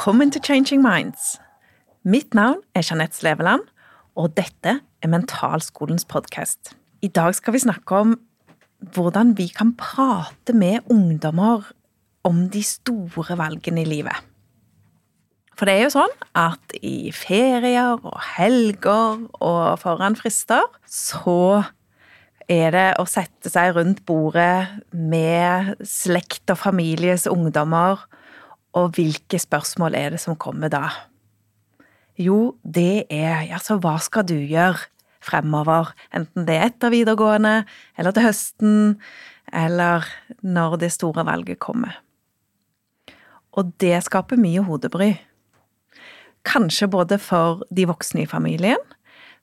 Velkommen til Changing Minds. Mitt navn er Jeanette Sleveland, og dette er Mentalskolens podkast. I dag skal vi snakke om hvordan vi kan prate med ungdommer om de store valgene i livet. For det er jo sånn at i ferier og helger og foran frister, så er det å sette seg rundt bordet med slekt og families ungdommer, og hvilke spørsmål er det som kommer da? Jo, det er ja, så hva skal du gjøre fremover, enten det er etter videregående, eller til høsten, eller når det store valget kommer. Og det skaper mye hodebry. Kanskje både for de voksne i familien,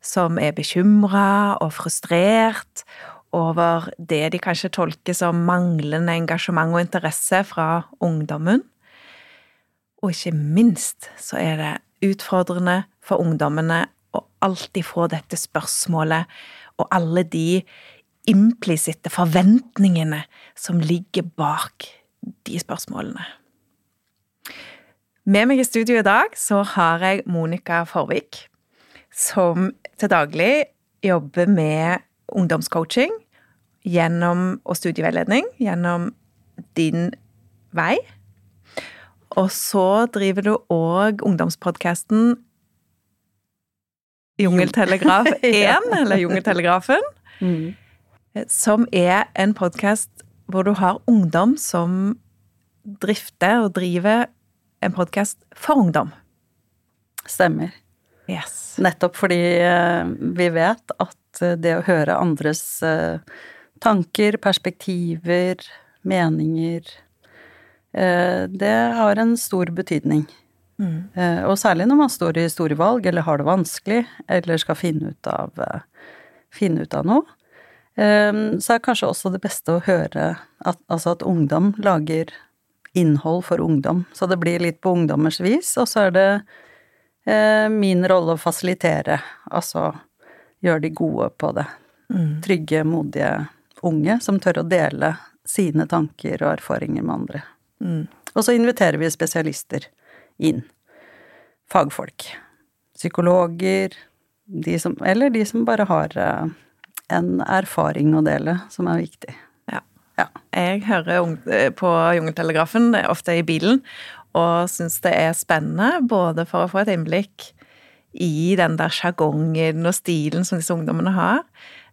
som er bekymra og frustrert over det de kanskje tolker som manglende engasjement og interesse fra ungdommen. Og ikke minst så er det utfordrende for ungdommene å alltid få dette spørsmålet og alle de implisitte forventningene som ligger bak de spørsmålene. Med meg i studio i dag så har jeg Monica Forvik, som til daglig jobber med ungdomscoaching gjennom, og studieveiledning gjennom din vei. Og så driver du òg ungdomspodkasten Jungeltelegraf 1, eller Jungeltelegrafen, mm. som er en podkast hvor du har ungdom som drifter og driver en podkast for ungdom. Stemmer. Yes. Nettopp fordi eh, vi vet at eh, det å høre andres eh, tanker, perspektiver, meninger Det har en stor betydning. Mm. Og særlig når man står i store valg, eller har det vanskelig, eller skal finne ut av, finne ut av noe. Så er kanskje også det beste å høre at, altså at ungdom lager innhold for ungdom. Så det blir litt på ungdommers vis, og så er det eh, min rolle å fasilitere, altså gjøre de gode på det. Mm. Trygge, modige unge som tør å dele sine tanker og erfaringer med andre. Mm. Og så inviterer vi spesialister inn. Fagfolk. Psykologer, de som, eller de som bare har eh, en erfaring å dele, som er viktig. Ja. Jeg hører eh, på Jungeltelegrafen ofte i bilen, og syns det er spennende både for å få et innblikk i den der sjargongen og stilen som disse ungdommene har,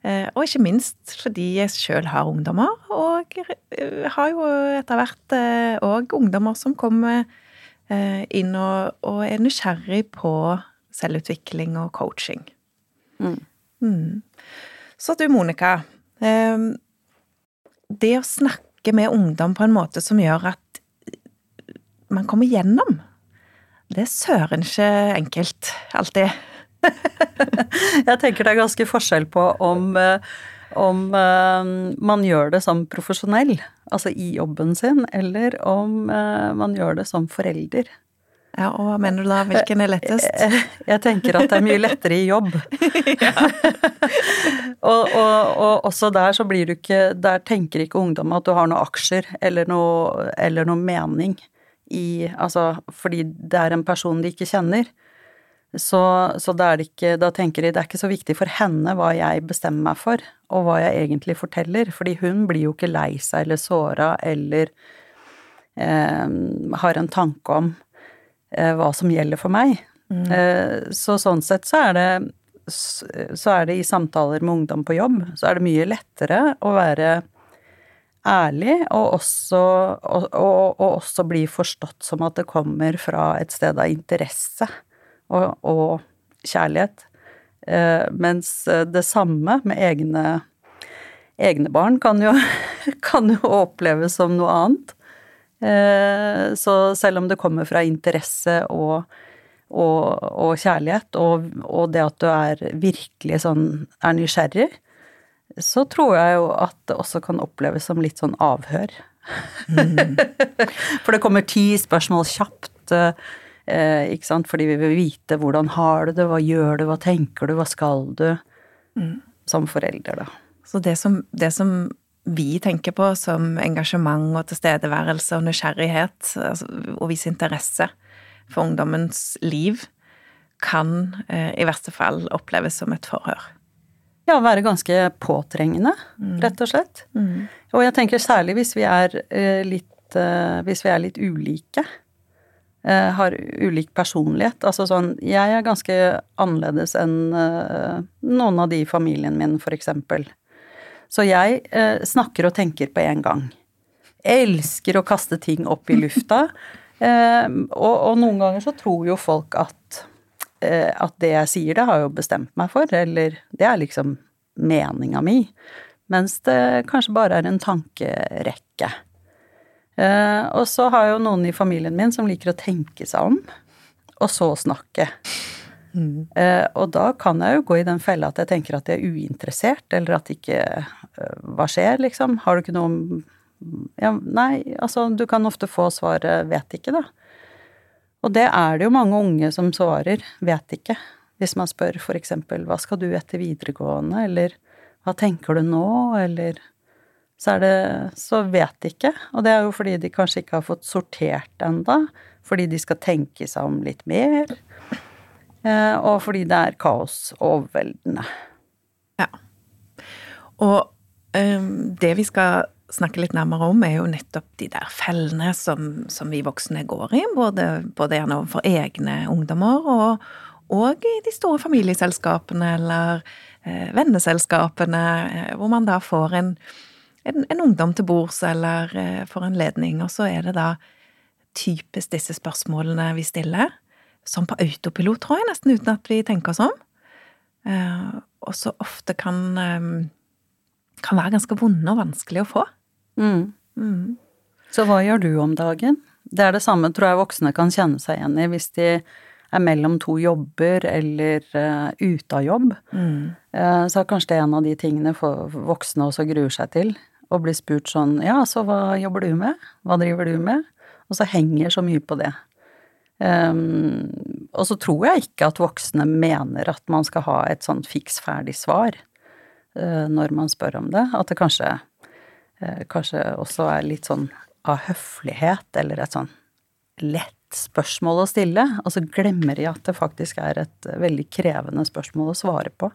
og ikke minst fordi jeg sjøl har ungdommer, og eh, har jo etter hvert òg ungdommer som kommer inn og, og, er nysgjerrig på selvutvikling og coaching. Mm. Mm. Så du, Monica det å snakke med ungdom på en måte som gjør at man kommer gjennom, det er søren ikke enkelt alltid. Jeg tenker det er ganske forskjell på om, eh, om eh, man gjør det som profesjonell, altså i jobben sin, eller om eh, man gjør det som forelder. Ja, og hva mener du da? Hvilken er lettest? Jeg tenker at det er mye lettere i jobb. og, og, og, også der så blir du ikke Der tenker ikke ungdom at du har noen aksjer eller noe, eller noe mening i Altså fordi det er en person de ikke kjenner. Så, så ikke, da tenker de det er ikke så viktig for henne hva jeg bestemmer meg for, og hva jeg egentlig forteller, fordi hun blir jo ikke lei seg eller såra eller eh, har en tanke om Eh, hva som gjelder for meg. Mm. Eh, så sånn sett så er det så er det i samtaler med ungdom på jobb, så er det mye lettere å være ærlig, og også, og, og, og også bli forstått som at det kommer fra et sted av interesse og, og kjærlighet. Eh, mens det samme med egne, egne barn kan jo, kan jo oppleves som noe annet. Eh, så selv om det kommer fra interesse og, og, og kjærlighet, og, og, det at du er virkelig sånn er nysgjerrig, så tror jeg jo at det også kan oppleves som litt sånn avhør. Mm. For det kommer ti spørsmål kjapt, eh, ikke sant, fordi vi vil vite hvordan har du det, hva gjør du, hva tenker du, hva skal du, mm. som forelder, da. Så det som, det som vi tenker på som engasjement og tilstedeværelse og nysgjerrighet, altså, og vise interesse. for ungdommens liv kan eh, i verste fall oppleves som et forhør. Ja, være ganske påtrengende, Mm. rett og slett. Og jeg tenker særlig hvis vi er eh, litt eh, Hvis vi er litt ulike. Eh, Har ulik personlighet. Altså sånn Jeg er ganske annerledes enn eh, noen av de i familien min, for eksempel. Så jeg eh, snakker og tenker på en gang. Elsker å kaste ting opp i lufta. Eh, og, og noen ganger så tror jo folk at eh, at det jeg sier, det har jeg jo bestemt meg for, eller det er liksom meninga mi. Mens det kanskje bare er en tankerekke. Eh, og så har jeg jo noen i familien min som liker å tenke seg om, og så snakke. Eh, og da kan jeg jo gå i den fella at jeg tenker at jeg er uinteressert, eller at ikke eh, Hva skjer, liksom? Har du ikke noe om ja, Nei, altså, du kan ofte få svaret 'vet ikke', da. Og det er det jo mange unge som svarer 'vet ikke', hvis man spør eksempel 'hva skal du etter videregående', eller 'hva tenker du nå', eller så det så vet de ikke. Og det er jo fordi de kanskje ikke har fått sortert enda, fordi de skal tenke seg om litt mer, eh, og fordi det er kaos og overveldende. Ja. Og um, det vi skal snakke litt nærmere om, er jo nettopp de der fellene som, som vi voksne går i, både, både gjerne overfor egne ungdommer og, og i de store familieselskapene eller eh, venneselskapene, eh, hvor man da får en, en, en ungdom til bords eller eh, får en ledning, og så er det da typisk disse spørsmålene vi stiller, som på autopilot, tror jeg, nesten uten at vi tenker oss om. Eh, og så ofte kan, eh, kan være ganske vonde og vanskelig å få. Mm. Mm. Så hva gjør du om dagen? Det er det samme tror jeg voksne kan kjenne seg igjen i hvis de er mellom to jobber eller uh, ute av jobb. Mm. Uh, så er kanskje det en av de tingene for voksne også gruer seg til. Å blir spurt sånn Ja, så hva jobber du med? Hva driver du med? Og så henger så mye på det. Um, og så tror jeg ikke at voksne mener at man skal ha et sånn fiks ferdig svar uh, når man spør om det. At det kanskje, uh, kanskje også er litt sånn av høflighet, eller et sånn lett spørsmål å stille, og så glemmer de at det faktisk er et veldig krevende spørsmål å svare på.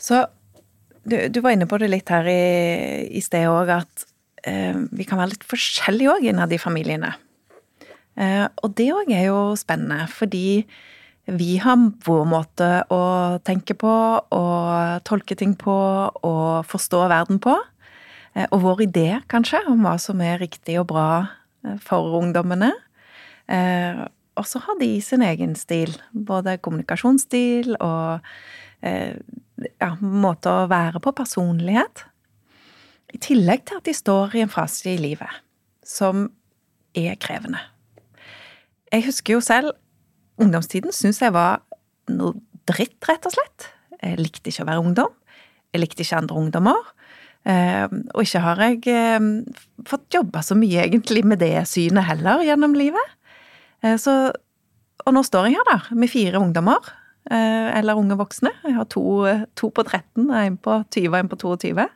Så du, du, var inne på det litt her i, i sted òg, at eh, vi kan være litt forskjellige òg innad i familiene. Eh, og det òg er jo spennende, fordi vi har vår måte å tenke på og tolke ting på og forstå verden på. Eh, og vår idé, kanskje, om hva som er riktig og bra eh, for ungdommene. Eh, og så har de sin egen stil. Både kommunikasjonsstil og ja, måte å være på, personlighet. I tillegg til at de står i en fase i livet som er krevende. Jeg husker jo selv ungdomstiden syns jeg var noe dritt, rett og slett. Jeg likte ikke å være ungdom. Jeg likte ikke andre ungdommer. Eh, og ikke har jeg eh, fått jobba så mye egentlig med det synet heller gjennom livet. Eh, så, og nå står jeg her, da, med fire ungdommer. Eh, eller unge voksne. Jeg har to, to på 13, en på 20 og en på 22.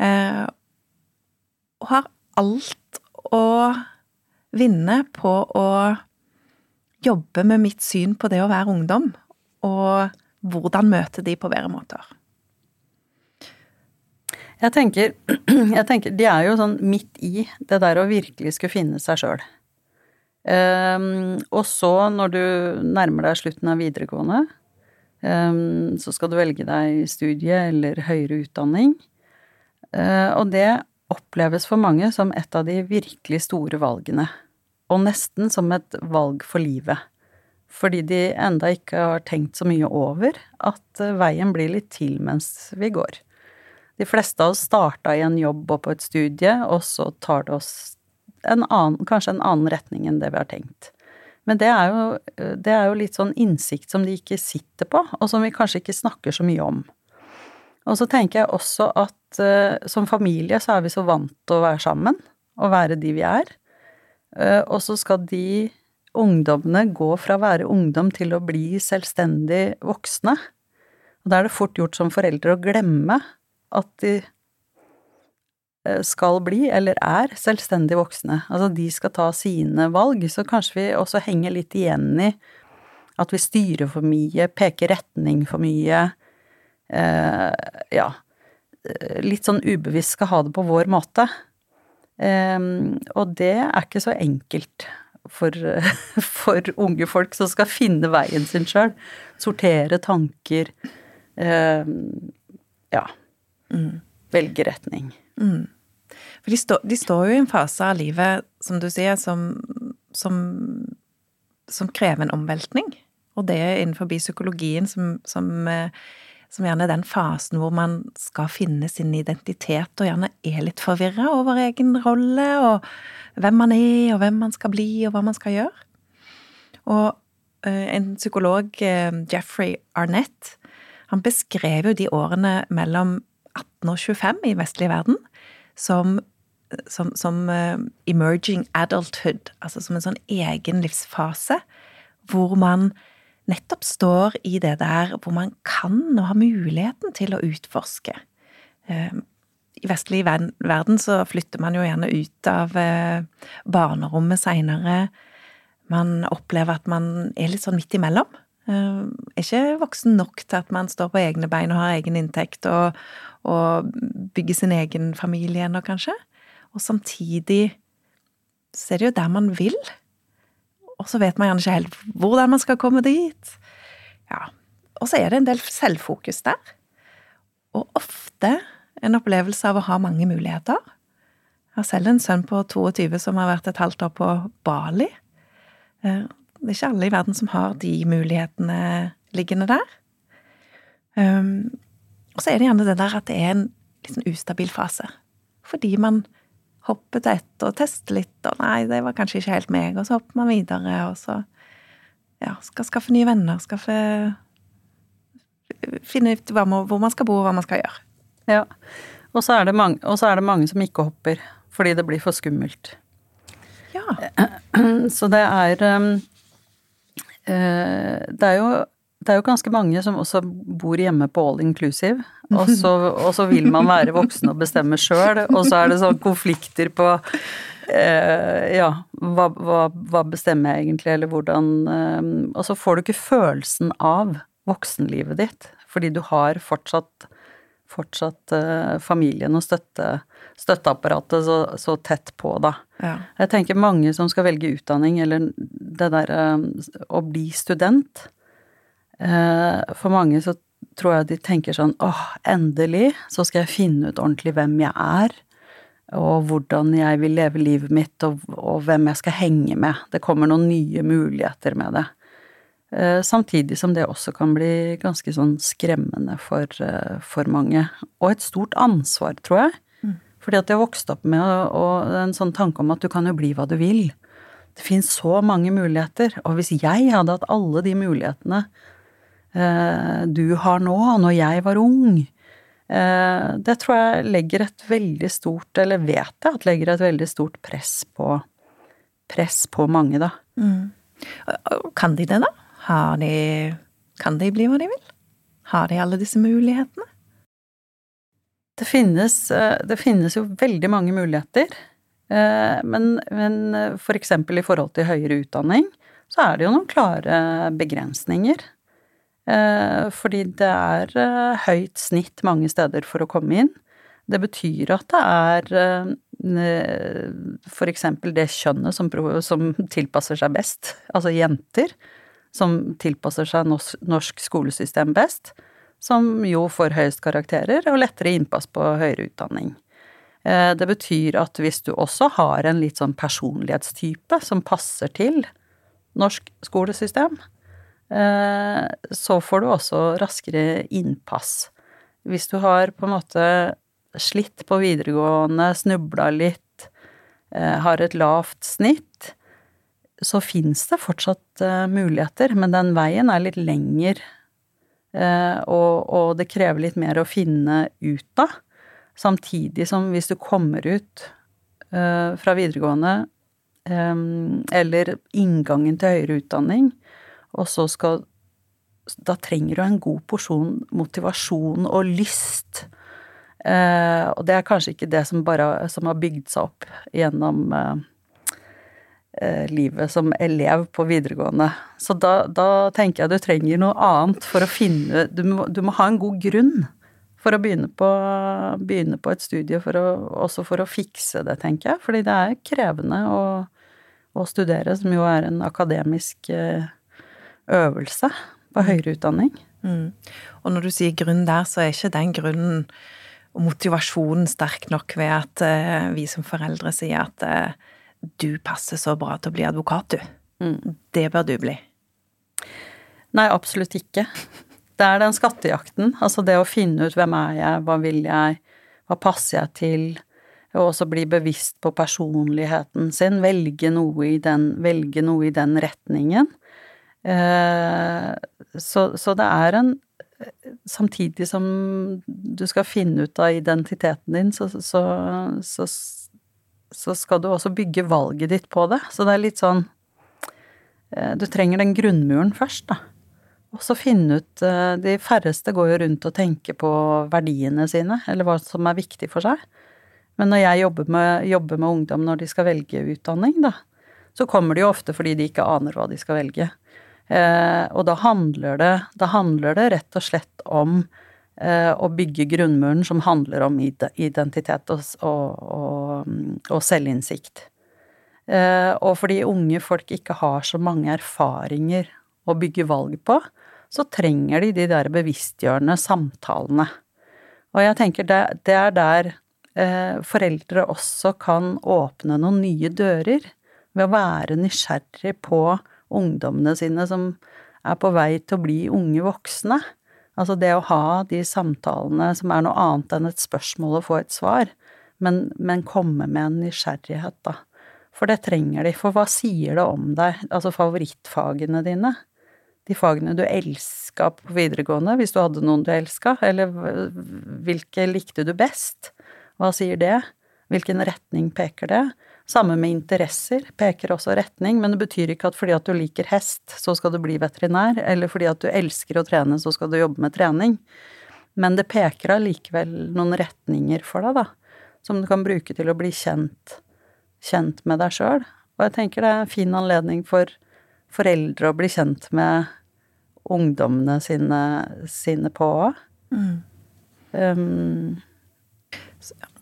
Eh, og har alt å vinne på å jobbe med mitt syn på det å være ungdom, og hvordan møte de på bedre måter. Jeg tenker, jeg tenker De er jo sånn midt i det der å virkelig skulle finne seg sjøl. Um, og så, når du nærmer deg slutten av videregående, um, så skal du velge deg studie eller høyere utdanning. Uh, og det oppleves for mange som et av de virkelig store valgene. Og nesten som et valg for livet. Fordi de enda ikke har tenkt så mye over at uh, veien blir litt til mens vi går. De fleste av oss starta i en jobb og på et studie, og så tar det oss en annen, kanskje en annen retning enn det vi har tenkt. Men det er, jo, det er jo litt sånn innsikt som de ikke sitter på, og som vi kanskje ikke snakker så mye om. Og så tenker jeg også at uh, som familie så er vi så vant til å være sammen, og være de vi er. Uh, og så skal de ungdommene gå fra å være ungdom til å bli selvstendig voksne. Og da er det fort gjort som foreldre å glemme at de skal bli, eller er, selvstendig voksne. Altså de skal ta sine valg, så kanskje vi også henger litt igjen i at vi styrer for mye, peker retning for mye. Eh, ja, litt sånn ubevisst skal ha det på vår måte. Eh, og det er ikke så enkelt for, for unge folk som skal finne veien sin sjøl. Sortere tanker. Eh, ja. Mm. Velge retning. Mm. For de, stå, de, står jo i en fase av livet, som du sier, som, som, som krever en omveltning. Og det er innenfor psykologien som, som, eh, som, gjerne er den fasen hvor man skal finne sin identitet, og gjerne er litt forvirra over egen rolle, og hvem man er, og hvem man skal bli, og hva man skal gjøre. Og uh, en psykolog, uh, Jeffrey Arnett, han beskrev jo de årene mellom 18 og 25 i vestlig verden som, som, som uh, emerging adulthood, altså som en sånn egen livsfase hvor man nettopp står i det der hvor man kan og har muligheten til å utforske. Uh, I vestlig verden så flytter man jo gjerne ut av uh, barnerommet seinere. Man opplever at man er litt sånn midt imellom. Er ikke voksen nok til at man står på egne bein og har egen inntekt og, og bygge sin egen familie ennå, kanskje. Og samtidig så er det jo der man vil. Og så vet man gjerne ikke helt hvordan man skal komme dit. Ja. Og så er det en del selvfokus der. Og ofte en opplevelse av å ha mange muligheter. Jeg har selv en sønn på 22 som har vært et halvt år på Bali. Eh, det er ikke alle i verden som har de mulighetene liggende der. Og så er det gjerne det der at det er en litt sånn ustabil fase. Fordi man hopper til ett og tester litt, og nei, det var kanskje ikke helt meg, og så hopper man videre, og så ja, skal skaffe nye venner, skaffe Finne ut man, hvor man skal bo, og hva man skal gjøre. Ja. Og så, er det mange, og så er det mange som ikke hopper, fordi det blir for skummelt. Ja. Så det er um, Det er jo det er jo ganske mange som også bor hjemme på all inclusive, og så, og så vil man være voksen og bestemme sjøl, og så er det sånn konflikter på eh, Ja, hva, hva, hva, bestemmer jeg egentlig, eller hvordan eh, Og så får du ikke følelsen av voksenlivet ditt, fordi du har fortsatt fortsatt eh, familien og støtte, støtteapparatet så, så, tett på, da. Ja. Jeg tenker mange som skal velge utdanning, eller det derre eh, å bli student, for mange så tror jeg de tenker sånn åh, endelig så skal jeg finne ut ordentlig hvem jeg er, og hvordan jeg vil leve livet mitt, og, og hvem jeg skal henge med. Det kommer noen nye muligheter med det. Eh, samtidig som det også kan bli ganske sånn skremmende for, eh, for mange. Og et stort ansvar, tror jeg. Mm. Fordi at jeg vokste opp med en sånn tanke om at du kan jo bli hva du vil. Det finnes så mange muligheter, og hvis jeg hadde hatt alle de mulighetene Eh, du har nå, når jeg var ung. Eh, det tror jeg legger et veldig stort, eller vet jeg at legger et veldig stort press på, press på mange, da. Mm. Kan de det, da? Har de Kan de bli hva de vil? Har de alle disse mulighetene? Det finnes, eh, det finnes jo veldig mange muligheter. Men, men for eksempel i forhold til høyere utdanning, så er det jo noen klare begrensninger. Eh, fordi det er eh, høyt snitt mange steder for å komme inn. Det betyr at det er f.eks. for eksempel det kjønnet som, som tilpasser seg best, altså jenter, som tilpasser seg norsk skolesystem best, som jo får høyest karakterer og lettere innpass på høyere utdanning. Det betyr at hvis du også har en litt sånn personlighetstype som passer til norsk skolesystem, Eh, så får du også raskere innpass. Hvis du har på en måte slitt på videregående, snubla litt, eh, har et lavt snitt, så fins det fortsatt eh, muligheter, men den veien er litt lenger, og, og det krever litt mer å finne ut av. Samtidig som hvis du kommer ut fra videregående, eller inngangen til høyere utdanning, og så skal Da trenger du en god porsjon motivasjon og lyst Eh, og det er kanskje ikke det som bare som har bygd seg opp gjennom eh, eh, livet som elev på videregående. Så da, da, tenker jeg du trenger noe annet for å finne Du må, du må ha en god grunn for å begynne på, begynne på et studie, for å, også for å fikse det, tenker jeg. Fordi det er krevende å, å studere, som jo er en akademisk eh, øvelse på høyere utdanning. Mm. Og når du sier grunn der, så er ikke den grunnen og motivasjonen sterk nok ved at uh, vi som foreldre sier at uh, du passer så bra til å bli advokat, du. Mm. Det bør du bli. Nei, absolutt ikke. Det er den skattejakten, altså det å finne ut hvem er jeg, hva vil jeg, hva passer jeg til, og også bli bevisst på personligheten sin, velge noe i den, velge noe i den retningen. Eh, så, så det er en Samtidig som du skal finne ut av identiteten din, så, så, så, så skal du også bygge valget ditt på det. Så det er litt sånn eh, Du trenger den grunnmuren først, da. Og så finne ut eh, De færreste går jo rundt og tenker på verdiene sine, eller hva som er viktig for seg. Men når jeg jobber med, jobber med ungdom når de skal velge utdanning, da, så kommer de jo ofte fordi de ikke aner hva de skal velge. Eh, og da handler, det, da handler det rett og slett om eh, å bygge grunnmuren som handler om identitet og, og, og, og selvinnsikt. Eh, og fordi unge folk ikke har så mange erfaringer å bygge valg på, så trenger de de der bevisstgjørende samtalene. Og jeg tenker det, det er der foreldre også kan åpne noen nye dører, ved å være nysgjerrig på ungdommene sine som er på vei til å bli unge voksne. Altså det å ha de samtalene som er noe annet enn et spørsmål og få et svar, men, men komme med en nysgjerrighet, da. For det trenger de, for hva sier det om deg, altså favorittfagene dine? De fagene du elska på videregående, hvis du hadde noen du elska, eller hvilke likte du best? Hva sier det? Hvilken retning peker det? Samme med interesser, peker også retning, men det betyr ikke at fordi at du liker hest, så skal du bli veterinær, eller fordi at du elsker å trene, så skal du jobbe med trening. Men det peker allikevel noen retninger for deg, da, som du kan bruke til å bli kjent, kjent med deg sjøl. Og jeg tenker det er en fin anledning for foreldre å bli kjent med ungdommene sine, sine på òg. Mm. Um,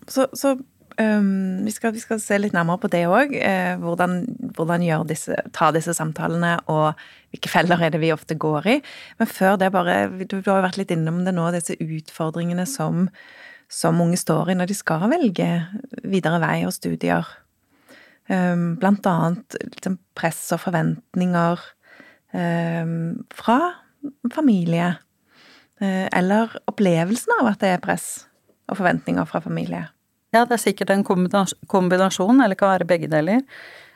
så, så Um, vi, skal, vi, skal, se litt nærmere på det òg. Uh, hvordan, hvordan disse, ta disse samtalene, og hvilke feller er det vi ofte går i. Men før det, bare Du, du har jo vært litt innom det nå, disse utfordringene som, som unge står i når de skal velge videre vei og studier. Um, blant annet liksom, press og forventninger um, fra familie. Uh, eller opplevelsen av at det er press og forventninger fra familie. Ja, det er sikkert en kombinasjon, eller kan være begge deler.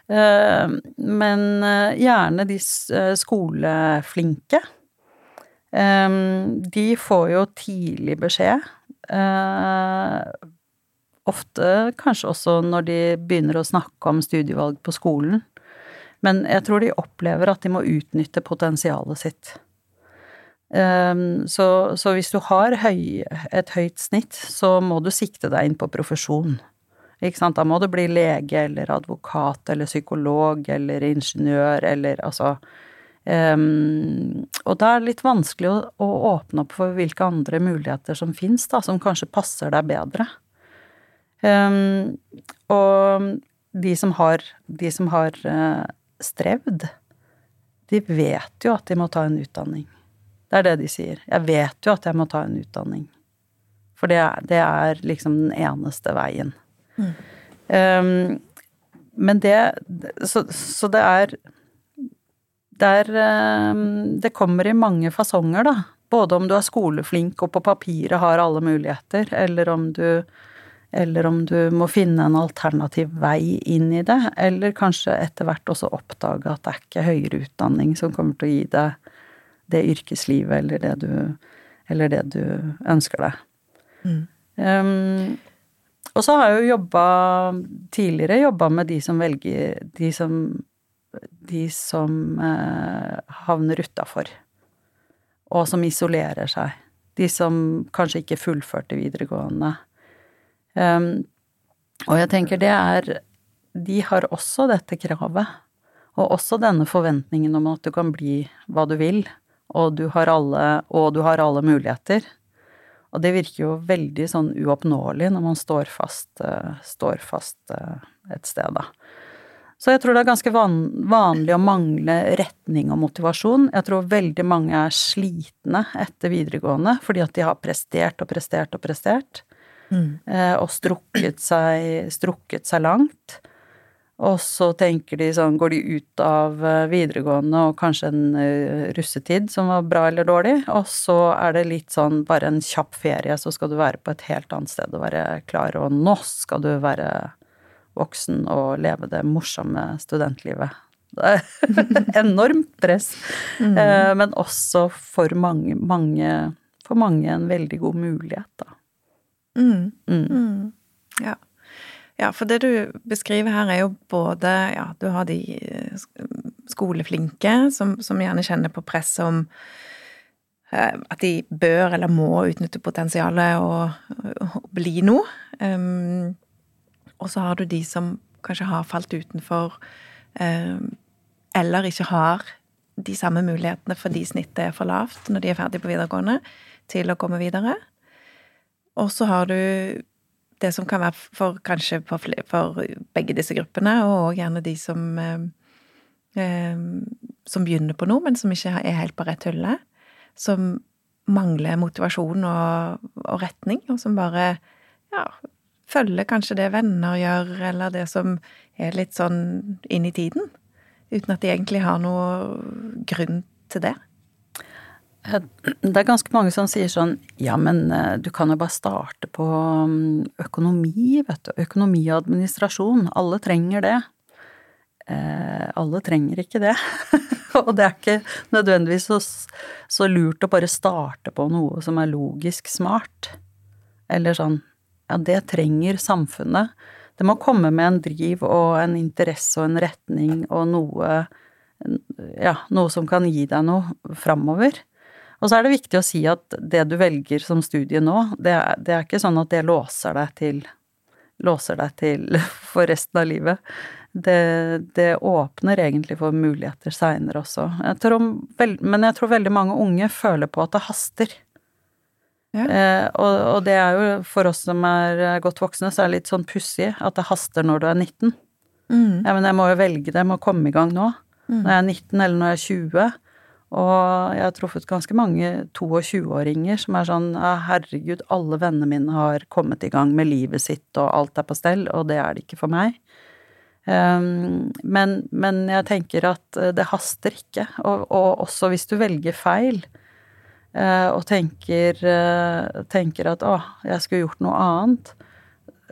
Eh, men eh, gjerne de eh, skoleflinke. De får jo tidlig beskjed. Ofte kanskje også når de begynner å snakke om studievalg på skolen. Men jeg tror de opplever at de må utnytte potensialet sitt. Ehm, så, så, hvis du har høy, et høyt snitt, så må du sikte deg inn på profesjon. Da må du bli lege eller advokat eller psykolog eller ingeniør eller altså um, Og da er det litt vanskelig å, å, åpne opp for hvilke andre muligheter som fins, som kanskje passer deg bedre. Um, og de som har, de som har uh, strevd, de vet jo at de må ta en utdanning. Det er det de sier. Jeg vet jo at jeg må ta en utdanning. For det er, det er liksom den eneste veien. Mm. Um, men det så, så, det er Det er um, Det kommer i mange fasonger, da. Både om du er skoleflink og på papiret har alle muligheter, eller om du eller om du må finne en alternativ vei inn i det, eller kanskje etter hvert også oppdage at det er ikke høyere utdanning som kommer til å gi deg det yrkeslivet eller det du, eller det du ønsker deg. Mm. Um, og så har jeg jo jobba tidligere jobba med de som velger De som, de som eh, havner utafor. Og som isolerer seg. De som kanskje ikke fullførte videregående. Um, og jeg tenker det er De har også dette kravet, og også denne forventningen om at du kan bli hva du vil, og du har alle, og du har alle muligheter. Og det virker jo veldig sånn uoppnåelig når man står fast, uh, står fast uh, et sted, da. Så jeg tror det er ganske van vanlig å mangle retning og motivasjon. Jeg tror veldig mange er slitne etter videregående fordi at de har prestert og prestert og prestert. Mm. Uh, og strukket seg, strukket seg langt. Og så tenker de sånn, går de ut av eh, videregående og kanskje en uh, russetid som var bra eller dårlig, og så er det litt sånn bare en kjapp ferie, så skal du være på et helt annet sted og være klar, og nå skal du være voksen og leve det morsomme studentlivet. Det er enormt press, mm. uh, men også for mange, mange, for mange en veldig god mulighet, da. Mm. Mm. mm. Ja. Ja, for det du beskriver her, er jo både Ja, du har de eh, skoleflinke som, som gjerne kjenner på press om eh, at de bør eller må utnytte potensialet og, og bli noe. Um, og så har du de som kanskje har falt utenfor, um, eller ikke har de samme mulighetene fordi snittet er for lavt når de er ferdig på videregående, til å komme videre. Og så har du det som kan være for kanskje for, for begge disse gruppene, og gjerne de som eh, eh, som begynner på noe, men som ikke er helt på rett hylle. Som mangler motivasjon og, og, retning, og som bare ja, følger kanskje det venner gjør, eller det som er litt sånn inn i tiden. Uten at de egentlig har noe grunn til det. Det er ganske mange som sier sånn ja, men eh, du kan jo bare starte på mm, økonomi, vet du. Økonomi og administrasjon. Alle trenger det. Eh, alle trenger ikke det. og det er ikke nødvendigvis så, så, lurt å bare starte på noe som er logisk smart. Eller sånn ja, det trenger samfunnet. Det må komme med en driv og en interesse og en retning og noe ja, noe som kan gi deg noe framover. Og så er det viktig å si at det du velger som studie nå, det er, det er ikke sånn at det låser deg til låser deg til for resten av livet. Det, det åpner egentlig for muligheter seinere også. Jeg tror, men jeg tror veldig mange unge føler på at det haster. Ja. Eh, og, og, det er jo for oss som er godt voksne, så er det litt sånn pussig at det haster når du er 19. Mm. Ja, men jeg må jo velge det, jeg må komme i gang nå. Mm. Når jeg er 19 eller når jeg er 20. Og jeg har truffet ganske mange 22-åringer som er sånn herregud, alle vennene mine har kommet i gang med livet sitt, og alt er på stell, og det er det ikke for meg. Um, men, men, jeg tenker at eh, det haster ikke. Og, og også hvis du velger feil, uh, og tenker, uh, tenker at å, jeg skulle gjort noe annet,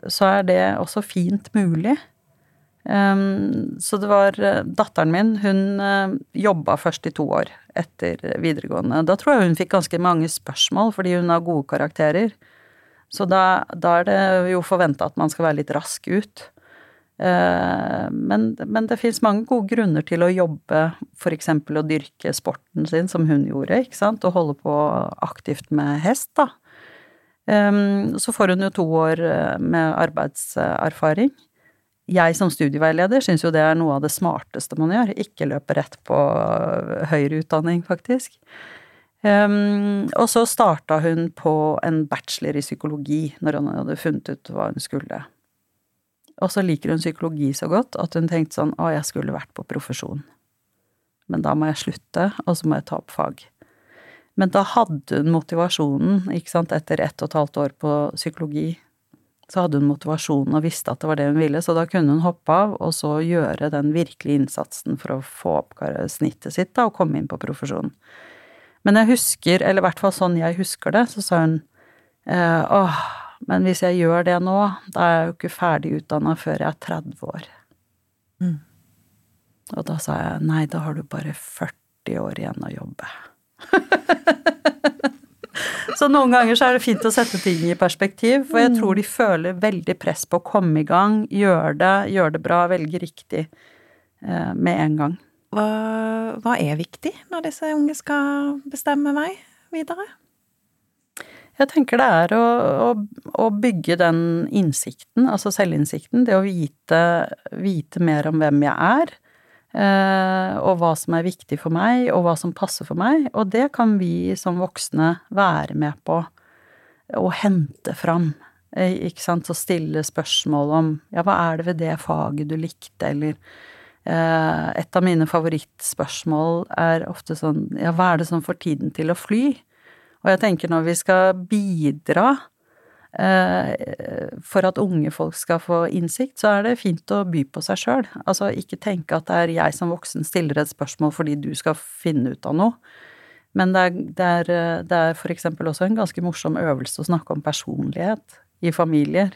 så er det også fint mulig. Um, så det var datteren min, hun uh, jobba først i to år etter videregående. Da tror jeg hun fikk ganske mange spørsmål, fordi hun har gode karakterer. Så da, da er det jo forventa at man skal være litt rask ut. Uh, men, men, det fins mange gode grunner til å jobbe, f.eks. å dyrke sporten sin, som hun gjorde, ikke sant, og holde på aktivt med hest, da. Um, så får hun jo to år eh, med arbeidserfaring jeg som studieveileder syns jo det er noe av det smarteste man gjør, ikke løpe rett på høyere utdanning, faktisk. Um, og så starta hun på en bachelor i psykologi når hun hadde funnet ut hva hun skulle. Og så liker hun psykologi så godt at hun tenkte sånn å, jeg skulle vært på profesjon. Men da må jeg slutte, og så må jeg ta opp fag. Men da hadde hun motivasjonen, ikke sant, etter ett og et halvt år på psykologi, så hadde hun motivasjonen og visste at det var det hun ville, så da kunne hun hoppe av og så gjøre den virkelige innsatsen for å få opp snittet sitt da, og komme inn på profesjonen. Men jeg husker, eller i hvert fall sånn jeg husker det, så sa hun eh, åh, men hvis jeg gjør det nå, da er jeg jo ikke ferdig utdanna før jeg er 30 år. Mm. Og da sa jeg nei, da har du bare 40 år igjen å jobbe. Så noen ganger så er det fint å sette ting i perspektiv, for jeg tror de føler veldig press på å komme i gang, gjøre det, gjøre det bra, velge riktig eh, med en gang. Hva, hva, er viktig når disse unge skal bestemme vei videre? Jeg tenker det er å, å, å, bygge den innsikten, altså selvinnsikten, det å vite, vite mer om hvem jeg er, og hva som er viktig for meg, og hva som passer for meg, og det kan vi som voksne være med på å hente fram. Eh, ikke sant, Og stille spørsmål om ja, hva er det ved det faget du likte, eller eh, et av mine favorittspørsmål er ofte sånn ja, hva er det som får tiden til å fly? Og jeg tenker når vi skal bidra eh, for at unge folk skal få innsikt, så er det fint å by på seg sjøl. Altså ikke tenke at det er jeg som voksen stiller et spørsmål fordi du skal finne ut av noe. Men det er, er, det er for eksempel også en ganske morsom øvelse å snakke om personlighet i familier.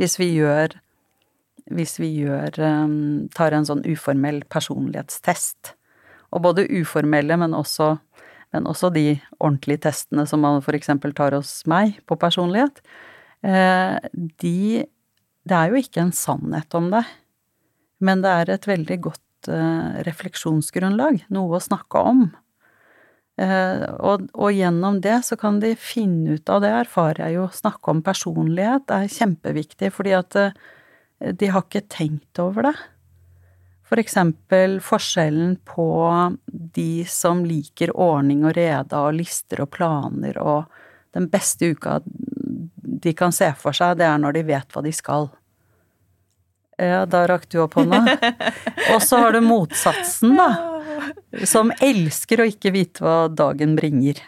Hvis vi gjør Hvis vi gjør um, Tar en sånn uformell personlighetstest. Og både uformelle, men også men også de ordentlige testene som man eksempel tar hos meg på personlighet, eh, de Det er jo ikke en sannhet om det, men det er et veldig godt eh, refleksjonsgrunnlag, noe å snakke om. Eh, og, og, gjennom det så kan de finne ut av det, erfarer jeg jo. Snakke om personlighet er kjempeviktig, fordi at de har ikke tenkt over det. For eksempel forskjellen på de som liker ordning og rede og lister og planer og den beste uka de kan se for seg, det er når de vet hva de skal. Ja, da rakk du opp hånda. Og så har du motsatsen, da. Som elsker å ikke vite hva dagen bringer.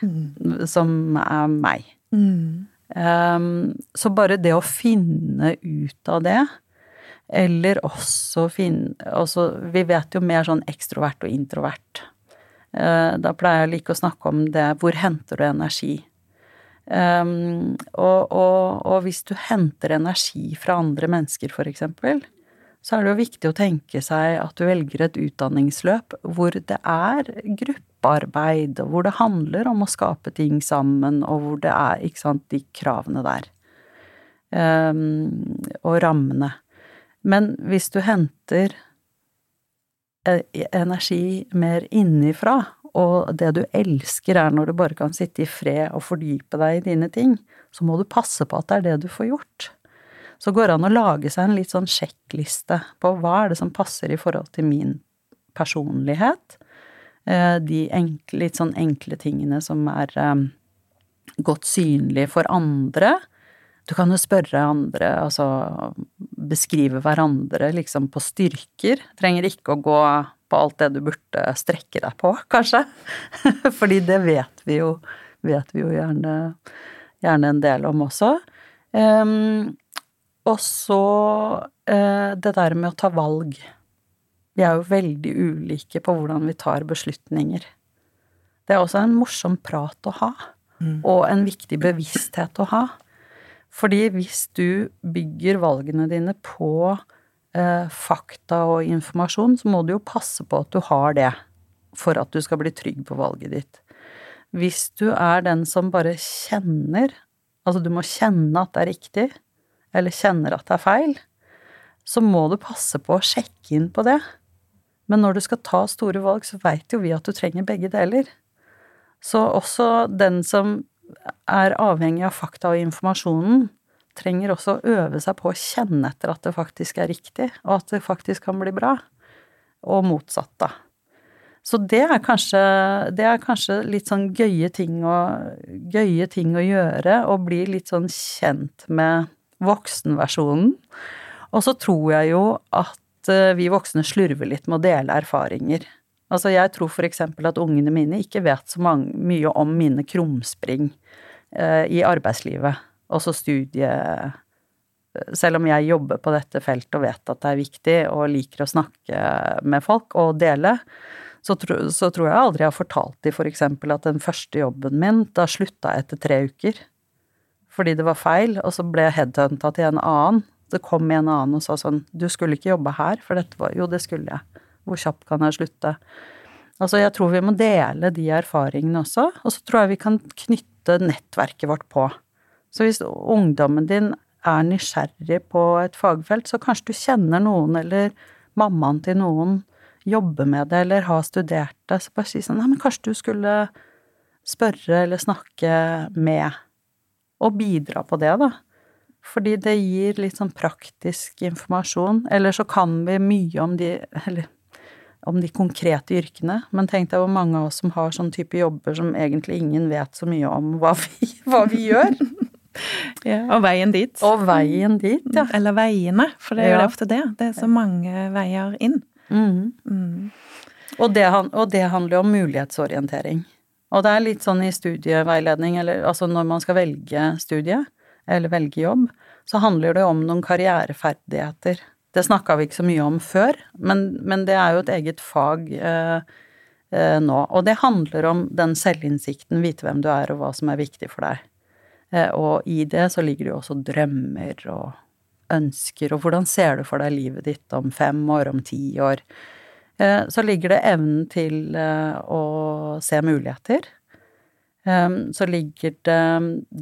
Som er meg. Mm. Um, så bare det å finne ut av det, eller også finne altså, Vi vet jo mer sånn ekstrovert og introvert. Uh, da pleier jeg like å snakke om det hvor henter du energi? Um, og, og, og, hvis du henter energi fra andre mennesker, eksempel, så er det jo viktig å tenke seg at du velger et utdanningsløp hvor det er gruppearbeid, og hvor det handler om å skape ting sammen, og hvor det er, sant, de kravene der. Um, og rammene. Men hvis du henter e, energi mer innifra, og det du elsker er når du bare kan sitte i fred og fordype deg i dine ting, så må du passe på at det er det du får gjort. Så går det an å lage seg en litt sånn sjekkliste på hva er det som passer i forhold til min personlighet, eh, de enkle, litt sånn enkle tingene som er eh, godt synlige for andre, du kan jo spørre andre, altså beskrive hverandre liksom på styrker. Trenger ikke å gå på alt det du burde strekke deg på, kanskje. Fordi det vet vi jo, vet vi jo gjerne, gjerne en del om også. Um, og så uh, det der med å ta valg. Vi er jo veldig ulike på hvordan vi tar beslutninger. Det er også en morsom prat å ha, mm. og en viktig bevissthet å ha. Fordi hvis du bygger valgene dine på fakta og informasjon, så må du jo passe på at du har det for at du skal bli trygg på valget ditt. Hvis du er den som bare kjenner, altså du må kjenne at det er riktig, eller kjenner at det er feil, så må du passe på å sjekke inn på det. Men når du skal ta store valg, så veit jo vi at du trenger begge deler. Så også den som er avhengig av fakta og informasjonen, trenger også å øve seg på å kjenne etter at det faktisk er riktig, og at det faktisk kan bli bra. Og motsatt, da. Så det er kanskje, det er kanskje litt sånn gøye ting, å, gøye ting å gjøre, og bli litt sånn kjent med voksenversjonen. Og så tror jeg jo at eh, vi voksne slurver litt med å dele erfaringer. Altså, jeg tror for eksempel at ungene mine ikke vet så mye om mine krumspring eh, i arbeidslivet, også studie... Selv om jeg jobber på dette feltet og vet at det er viktig og liker å snakke med folk og dele, så, tro, så tror jeg aldri jeg har fortalt dem for eksempel at den første jobben min, da slutta jeg etter tre uker. Fordi det var feil, og så ble jeg headhunta til en annen. Det kom en annen og sa sånn Du skulle ikke jobbe her, for dette var Jo, det skulle jeg. Hvor kjapt kan jeg slutte? Altså, jeg tror vi må dele de erfaringene også, og så tror jeg vi kan knytte nettverket vårt på. Så hvis ungdommen din er nysgjerrig på et fagfelt, så kanskje du kjenner noen, eller mammaen til noen jobber med det, eller har studert det, så bare si sånn Nei, men kanskje du skulle spørre eller snakke med og bidra på det, da. Fordi det gir litt sånn praktisk informasjon. Eller så kan vi mye om de Eller om de konkrete yrkene, men tenk deg hvor mange av oss som har sånn type jobber som egentlig ingen vet så mye om hva vi, hva vi gjør. ja, og veien dit. Og veien dit, ja. Eller veiene, for det er jo ja. ofte det. Det er så mange veier inn. Mm. Mm. Og, det, og det handler jo om mulighetsorientering. Og det er litt sånn i studieveiledning, eller altså når man skal velge studie, eller velge jobb, så handler det om noen karriereferdigheter. Det snakka vi ikke så mye om før, men, men det er jo et eget fag eh, eh, nå. Og det handler om den selvinnsikten, vite hvem du er og hva som er viktig for deg. Eh, og i det så ligger det jo også drømmer og ønsker, og hvordan ser du for deg livet ditt om fem år, om ti år? Eh, så ligger det evnen til eh, å se muligheter så ligger det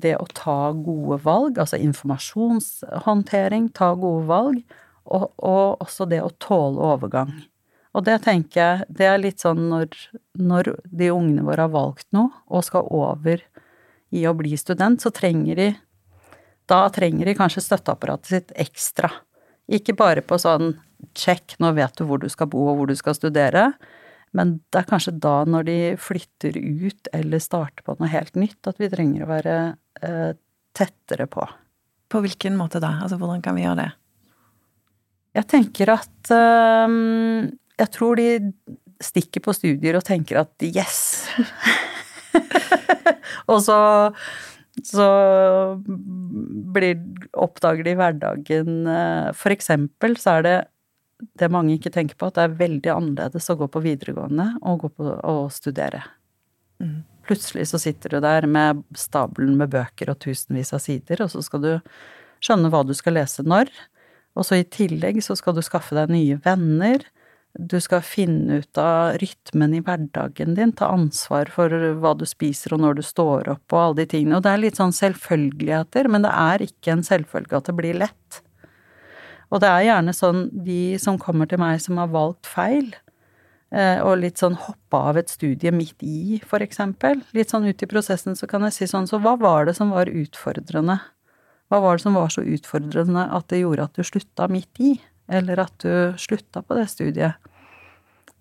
det å ta gode valg, altså informasjonshåndtering, ta gode valg, og, og også det å tåle overgang. Og det tenker jeg, det er litt sånn når, når de ungene våre har valgt noe og skal over i å bli student, så trenger de Da trenger de kanskje støtteapparatet sitt ekstra. Ikke bare på sånn check, nå vet du hvor du skal bo og hvor du skal studere, men det er kanskje da, når de flytter ut eller starter på noe helt nytt, at vi trenger å være eh, tettere på. På hvilken måte da? Altså hvordan kan vi gjøre det? Jeg tenker at eh, Jeg tror de stikker på studier og tenker at yes! og så så blir, oppdager de hverdagen eh, For eksempel så er det det mange ikke tenker på, at det er veldig annerledes å gå på videregående og gå på og studere. Mm. Plutselig så sitter du der med stabelen med bøker og tusenvis av sider, og så skal du skjønne hva du skal lese når. Og så i tillegg så skal du skaffe deg nye venner. Du skal finne ut av rytmen i hverdagen din, ta ansvar for hva du spiser og når du står opp og alle de tingene. Og det er litt sånn selvfølgeligheter, men det er ikke en selvfølge at det blir lett. Og det er gjerne sånn de som kommer til meg som har valgt feil, eh, og litt sånn hoppa av et studie midt i, for eksempel. Litt sånn ut i prosessen så kan jeg si sånn, så hva var det som var utfordrende? Hva var det som var så utfordrende at det gjorde at du slutta midt i, eller at du slutta på det studiet?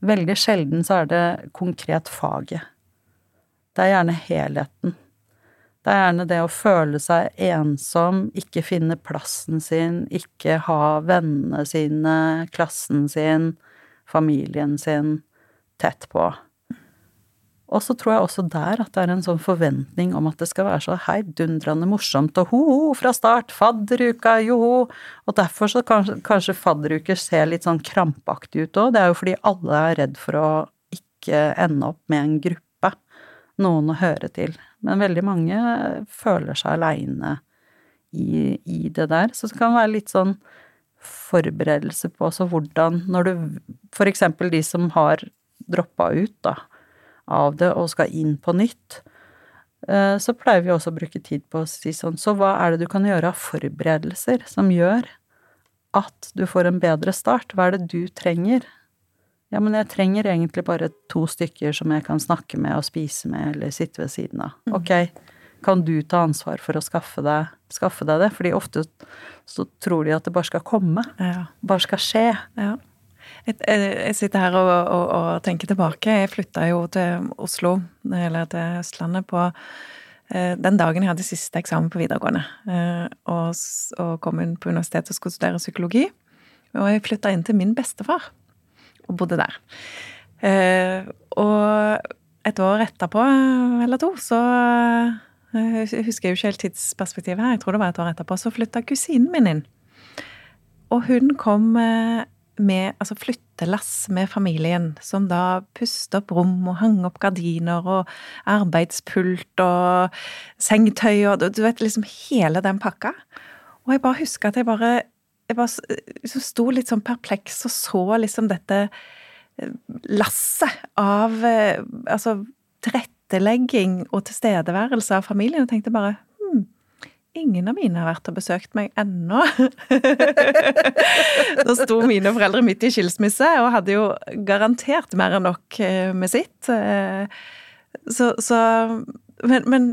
Veldig sjelden så er det konkret faget. Det er gjerne helheten. Det er gjerne det å føle seg ensom, ikke finne plassen sin, ikke ha vennene sine, klassen sin, familien sin tett på. Og så tror jeg også der at det er en sånn forventning om at det skal være så heidundrende morsomt og ho-ho fra start, fadderuka, joho. Og derfor så kanskje, kanskje fadderuker ser litt sånn krampaktig ut òg. Det er jo fordi alle er redd for å ikke ende opp med en gruppe, noen å høre til. Men veldig mange føler seg aleine i, i, det der. Så det kan være litt sånn forberedelse på også hvordan Når du For eksempel de som har droppa ut da, av det og skal inn på nytt, eh, så pleier vi også å bruke tid på å si sånn Så hva er det du kan gjøre av forberedelser som gjør at du får en bedre start? Hva er det du trenger? Ja, men jeg trenger egentlig bare to stykker som jeg kan snakke med og spise med eller sitte ved siden av. Mm. Ok, kan du ta ansvar for å skaffe deg, skaffe deg det? Fordi ofte så tror de at det bare skal komme. Ja. Bare skal skje. Ja. Jeg, sitter her og, og, og, tenker tilbake. Jeg flytta jo til Oslo, eller til Østlandet, på eh, den dagen jeg hadde siste eksamen på videregående. Eh, og, og kom inn på universitetet og skulle studere psykologi. Og jeg flytta inn til min bestefar og bodde der. Eh, og et år etterpå, eller to, så Jeg husker jo ikke helt tidsperspektivet her, jeg tror det var et år etterpå, så flytta kusinen min inn. Og hun kom med altså flyttelass med familien, som da pustet opp rom og hang opp gardiner og arbeidspult og sengetøy og du vet liksom hele den pakka. Og jeg bare husker at jeg bare jeg bare liksom sto litt sånn perpleks og så liksom dette eh, lasset av eh, altså tilrettelegging og tilstedeværelse av familien, og tenkte bare ingen av mine har vært og besøkt meg ennå. da sto mine foreldre midt i skilsmisse og hadde jo garantert mer enn nok eh, med sitt. Så, så men, men,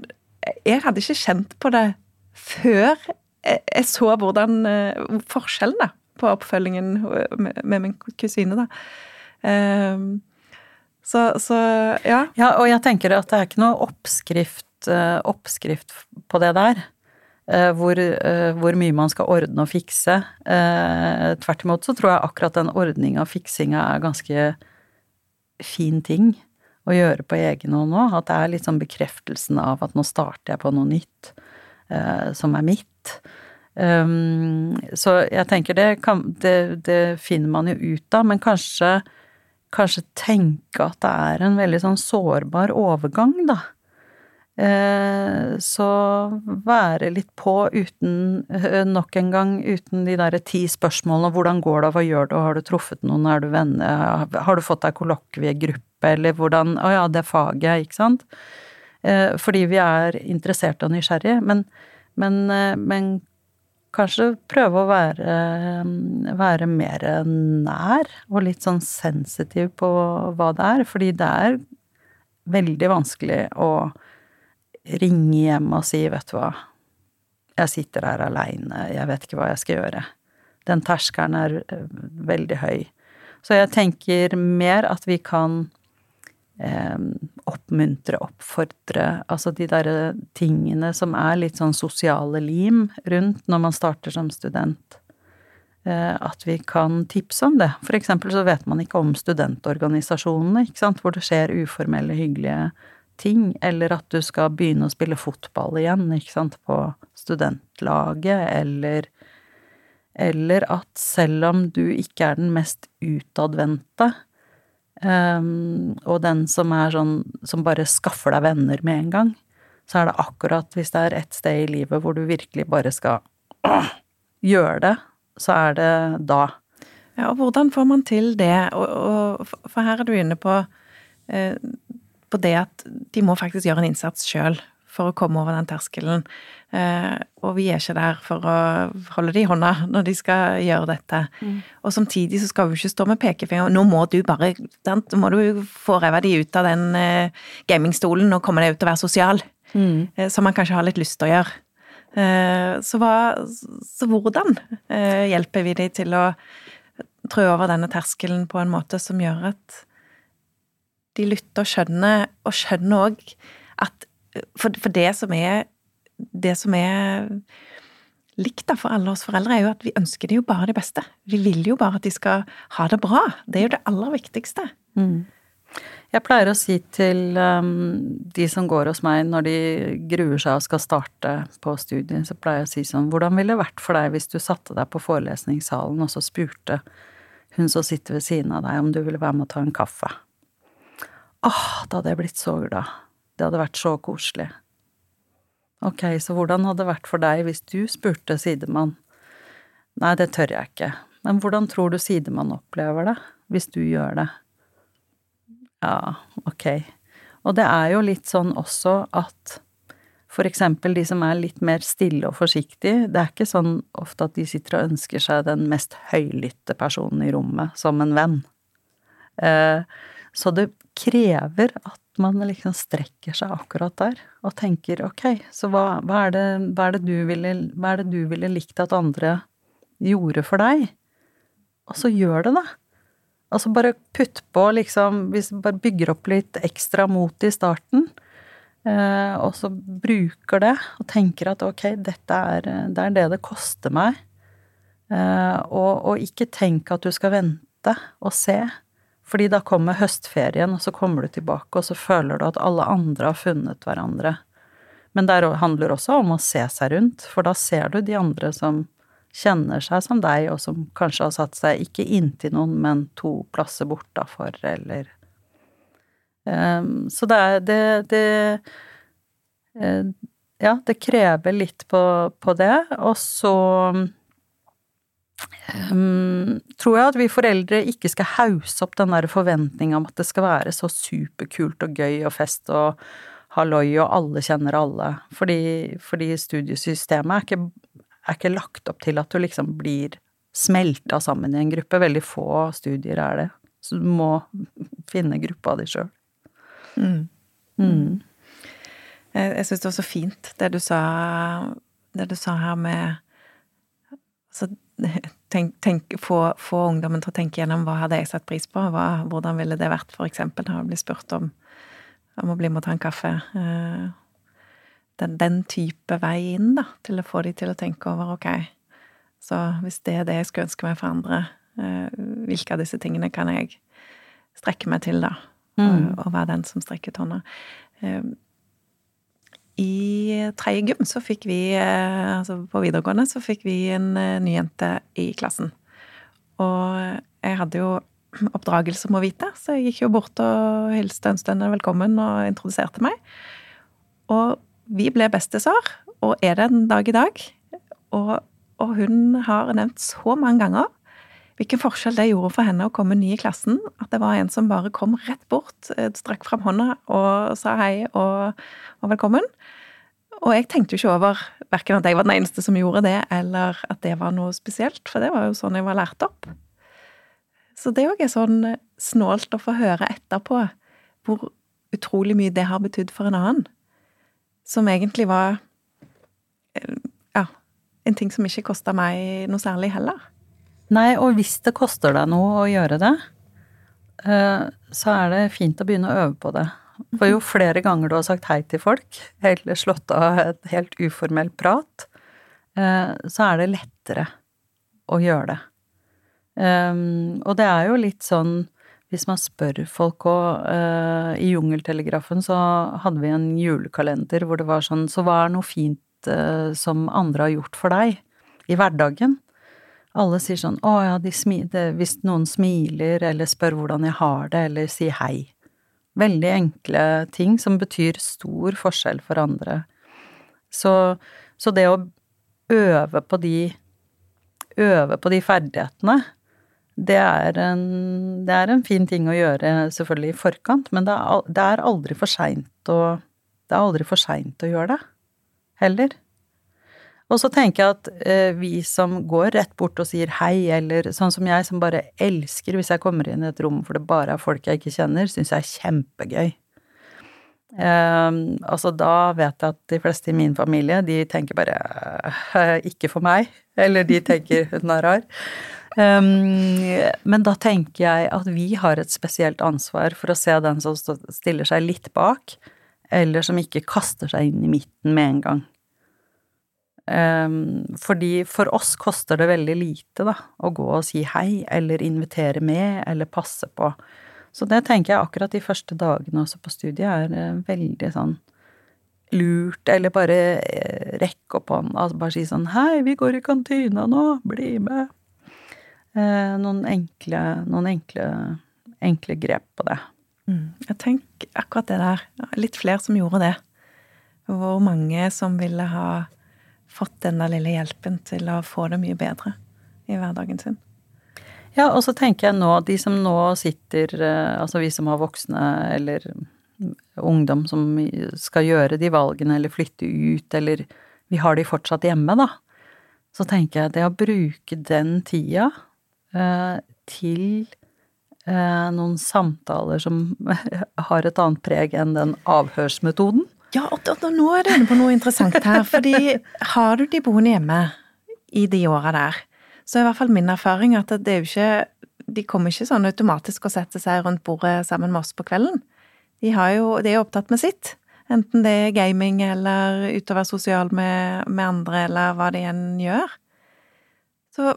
jeg hadde ikke kjent på det før jeg så hvordan forskjellen da, på oppfølgingen med, med min kusine, da. Så, så, ja. ja. Og jeg tenker at det er ikke noe oppskrift, oppskrift på det der. Eh, hvor, eh, hvor, mye man skal ordne og fikse. Eh, tvert imot så tror jeg akkurat den ordninga og fiksinga er ganske fin ting å gjøre på egen hånd nå. At det er litt sånn bekreftelsen av at nå starter jeg på noe nytt som er mitt. Um, så jeg tenker det, kan, det, det, finner man jo ut av, men kanskje, kanskje tenke at det er en veldig sånn sårbar overgang, da. Eh, så være litt på uten eh, Nok en gang uten de derre ti spørsmålene. 'hvordan går det, hva gjør du, har du truffet noen, er du venner, har du fått deg kollokviegruppe', eller hvordan? 'Å ja, det faget', ikke sant? Eh, fordi vi er interesserte og nysgjerrige, men, men, men kanskje prøve å være, være mer nær og litt sånn sensitiv på hva det er, fordi det er veldig vanskelig å ringe hjem og si 'vet du hva, jeg sitter her aleine, jeg vet ikke hva jeg skal gjøre'. Den terskelen er eh, veldig høy. Så jeg tenker mer at vi kan eh, oppmuntre, oppfordre, altså de derre tingene som er litt sånn sosiale lim rundt når man starter som student. Eh, at vi kan tipse om det. For eksempel så vet man ikke om studentorganisasjonene, ikke sant, hvor det skjer uformelle, hyggelige ting, eller at du skal begynne å spille fotball igjen, ikke sant, på studentlaget, eller eller at selv om du ikke er den mest utadvendte, um, og den som er sånn som bare skaffer deg venner med en gang, så er det akkurat hvis det er et sted i livet hvor du virkelig bare skal gjøre det, så er det da. Ja, og hvordan får man til det? Og, og, for her er du inne på eh, på det at de må faktisk gjøre en innsats sjøl for å komme over den terskelen. Eh, og vi er ikke der for å holde de i hånda når de skal gjøre dette. Mm. Og samtidig så skal vi ikke stå med pekefinger. Nå må du bare Nå må du få revet de ut av den eh, gamingstolen og komme deg ut og være sosial. Mm. Eh, som man kanskje har litt lyst til å gjøre. Eh, så, hva, så hvordan eh, hjelper vi de til å trø over denne terskelen på en måte som gjør at de lytter og skjønner, og skjønner òg at for, for, det som er Det som er likt da for alle oss foreldre, er jo at vi ønsker dem jo bare det beste. Vi vil jo bare at de skal ha det bra. Det er jo det aller viktigste. Mm. Jeg pleier å si til um, de som går hos meg når de gruer seg og skal starte på studiet, så pleier jeg å si sånn Hvordan ville det vært for deg hvis du satte deg på forelesningssalen og så spurte hun som sitter ved siden av deg, om du ville være med å ta en kaffe? Åh, da hadde jeg blitt så glad. Det hadde vært så koselig. Ok, så hvordan hadde det vært for deg hvis du spurte sidemann? Nei, det tør jeg ikke. Men hvordan tror du sidemann opplever det, hvis du gjør det? Ja, ok. Og det er jo litt sånn også at for eksempel de som er litt mer stille og forsiktige, det er ikke sånn ofte at de sitter og ønsker seg den mest høylytte personen i rommet som en venn. Eh, så det krever at man liksom strekker seg akkurat der og tenker ok, så hva, hva, er, det, hva, er, det, ville, hva er det du ville likt at andre gjorde for deg? Og så gjør det, da. Altså bare putt på, liksom, hvis du bare bygger opp litt ekstra mot i starten, eh, og så bruker det og tenker at ok, dette er det er det, det koster meg, eh, og, og ikke tenk at du skal vente og se fordi da kommer høstferien, og så kommer du tilbake, og så føler du at alle andre har funnet hverandre. Men det handler også om å se seg rundt, for da ser du de andre som kjenner seg som deg, og som kanskje har satt seg ikke inntil noen, men to plasser bortafor, eller um, Så det er det, det uh, Ja, det krever litt på, på det, og så um, tror jeg at vi foreldre ikke skal hause opp den der forventninga om at det skal være så superkult og gøy og fest og halloi og alle kjenner alle. Fordi, fordi studiesystemet er ikke, er ikke, lagt opp til at du liksom blir smelta sammen i en gruppe. Veldig få studier er det. Så du må finne gruppa di sjøl. Mm. Mm. Jeg syns det var så fint det du sa det du sa her med altså, tenk, tenk, få, få, ungdommen til å tenke gjennom hva hadde jeg satt pris på, hva, hvordan ville det vært, eksempel, når jeg blir spurt om, om å bli med og ta en kaffe. Eh, den, den, type vei inn, da, til å få de til å tenke over ok, så hvis det er det jeg skulle ønske meg for andre, eh, hvilke av disse tingene kan jeg strekke meg til, da? Mm. Og, og være den som strekker. Eh, i tredje gym så fikk vi, eh, altså på videregående, så fikk vi en eh, ny jente i klassen. Og jeg hadde jo oppdragelse, må vite, så jeg gikk jo bort og hilste en stund velkommen og introduserte meg. Og vi ble bestesår, og er det en dag i dag. Og, og hun har nevnt så mange ganger hvilken forskjell det gjorde for henne å komme ny i klassen. At det var en som bare kom rett bort, eh, strakk fram hånda og sa hei og, og velkommen. Og jeg tenkte jo ikke over verken at jeg var den eneste som gjorde det, eller at det var noe spesielt, for det var jo sånn jeg var lært opp. Så det òg er sånn snålt å få høre etterpå hvor utrolig mye det har betydd for en annen. Som egentlig var eh, ja, en ting som ikke kosta meg noe særlig heller. Nei, og hvis det koster deg noe å gjøre det, eh, så er det fint å begynne å øve på det. For jo flere ganger du har sagt hei til folk, eller slått av et helt uformell prat, eh, så er det lettere å gjøre det. Ehm, og det er jo litt sånn hvis man spør folk og I Jungeltelegrafen så hadde vi en julekalender hvor det var sånn Så hva er noe fint som andre har gjort for deg i hverdagen? Alle sier sånn å ja, de smiler, hvis noen smiler eller spør hvordan jeg har det, eller sier hei. Veldig enkle ting som betyr stor forskjell for andre. Så, så det å øve på de Øve på de ferdighetene, det er, en, det er en fin ting å gjøre selvfølgelig i forkant, men det er, aldri for seint å Det er aldri for seint å gjøre det, heller. Og så tenker jeg at eh, vi som går rett bort og sier hei, eller sånn som jeg, som bare elsker hvis jeg kommer inn i et rom for det bare er folk jeg ikke kjenner, syns jeg er kjempegøy. Eh, altså da vet jeg at de fleste i min familie, de tenker bare eh, ikke for meg, eller de tenker hun er rar. Um, men da tenker jeg at vi har et spesielt ansvar for å se den som stiller seg litt bak, eller som ikke kaster seg inn i midten med en gang. Um, fordi for oss koster det veldig lite, da, å gå og si hei, eller invitere med, eller passe på. Så det tenker jeg akkurat de første dagene også på studiet er uh, veldig sånn lurt, eller bare rekk rekke opp hånden, altså bare si sånn hei, vi går i kantina nå, bli med. Uh, noen enkle, noen enkle, enkle grep på det. Mm. Jeg tenker akkurat det der. Litt flere som gjorde det. Hvor mange som ville ha fått denne lille hjelpen til å få det mye bedre i hverdagen sin. Ja, og så tenker jeg nå, de som nå sitter, eh, altså vi som har voksne eller ungdom som skal gjøre de valgene eller flytte ut, eller vi har de fortsatt hjemme, da. Så tenker jeg det å bruke den tida eh, til eh, noen samtaler som har et annet preg enn den avhørsmetoden, ja, og, og, og nå er du inne på noe interessant her. fordi har du de boende hjemme i de åra der, så er i hvert fall min erfaring at det er jo ikke De kommer ikke sånn automatisk og setter seg rundt bordet sammen med oss på kvelden. De, jo, de er opptatt med sitt. Enten det er gaming eller ute og være sosial med, med andre, eller hva det enn gjør. Så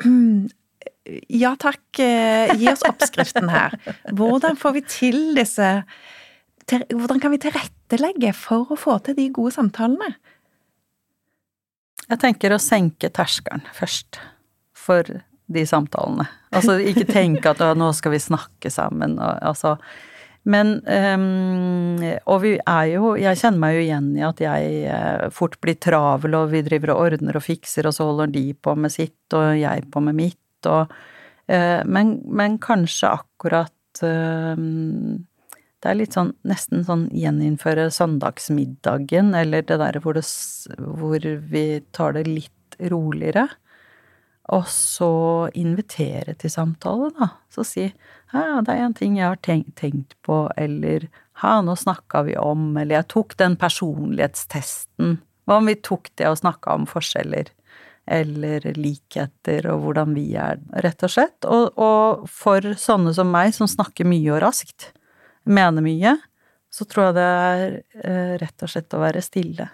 ja takk, eh, gi oss oppskriften her. Hvordan får vi til disse hvordan kan vi tilrettelegge for å få til de gode samtalene? Jeg tenker å senke terskelen først for de samtalene. Altså ikke tenke at nå skal vi snakke sammen, altså. Men um, Og vi er jo Jeg kjenner meg jo igjen i at jeg uh, fort blir travel, og vi driver og ordner og fikser, og så holder de på med sitt, og jeg på med mitt, og uh, men, men, kanskje akkurat uh, det er litt sånn nesten sånn gjeninnføre søndagsmiddagen, eller det derre hvor, hvor vi tar det litt roligere. Og så invitere til samtale, da. Så si ja, det er en ting jeg har tenkt, på, eller ha, nå snakka vi om, eller jeg tok den personlighetstesten Hva om vi tok det og snakka om forskjeller? Eller likheter, og hvordan vi er, rett og slett. Og, og for sånne som meg, som snakker mye og raskt, mener mye, så tror jeg det er eh, rett og slett å være stille.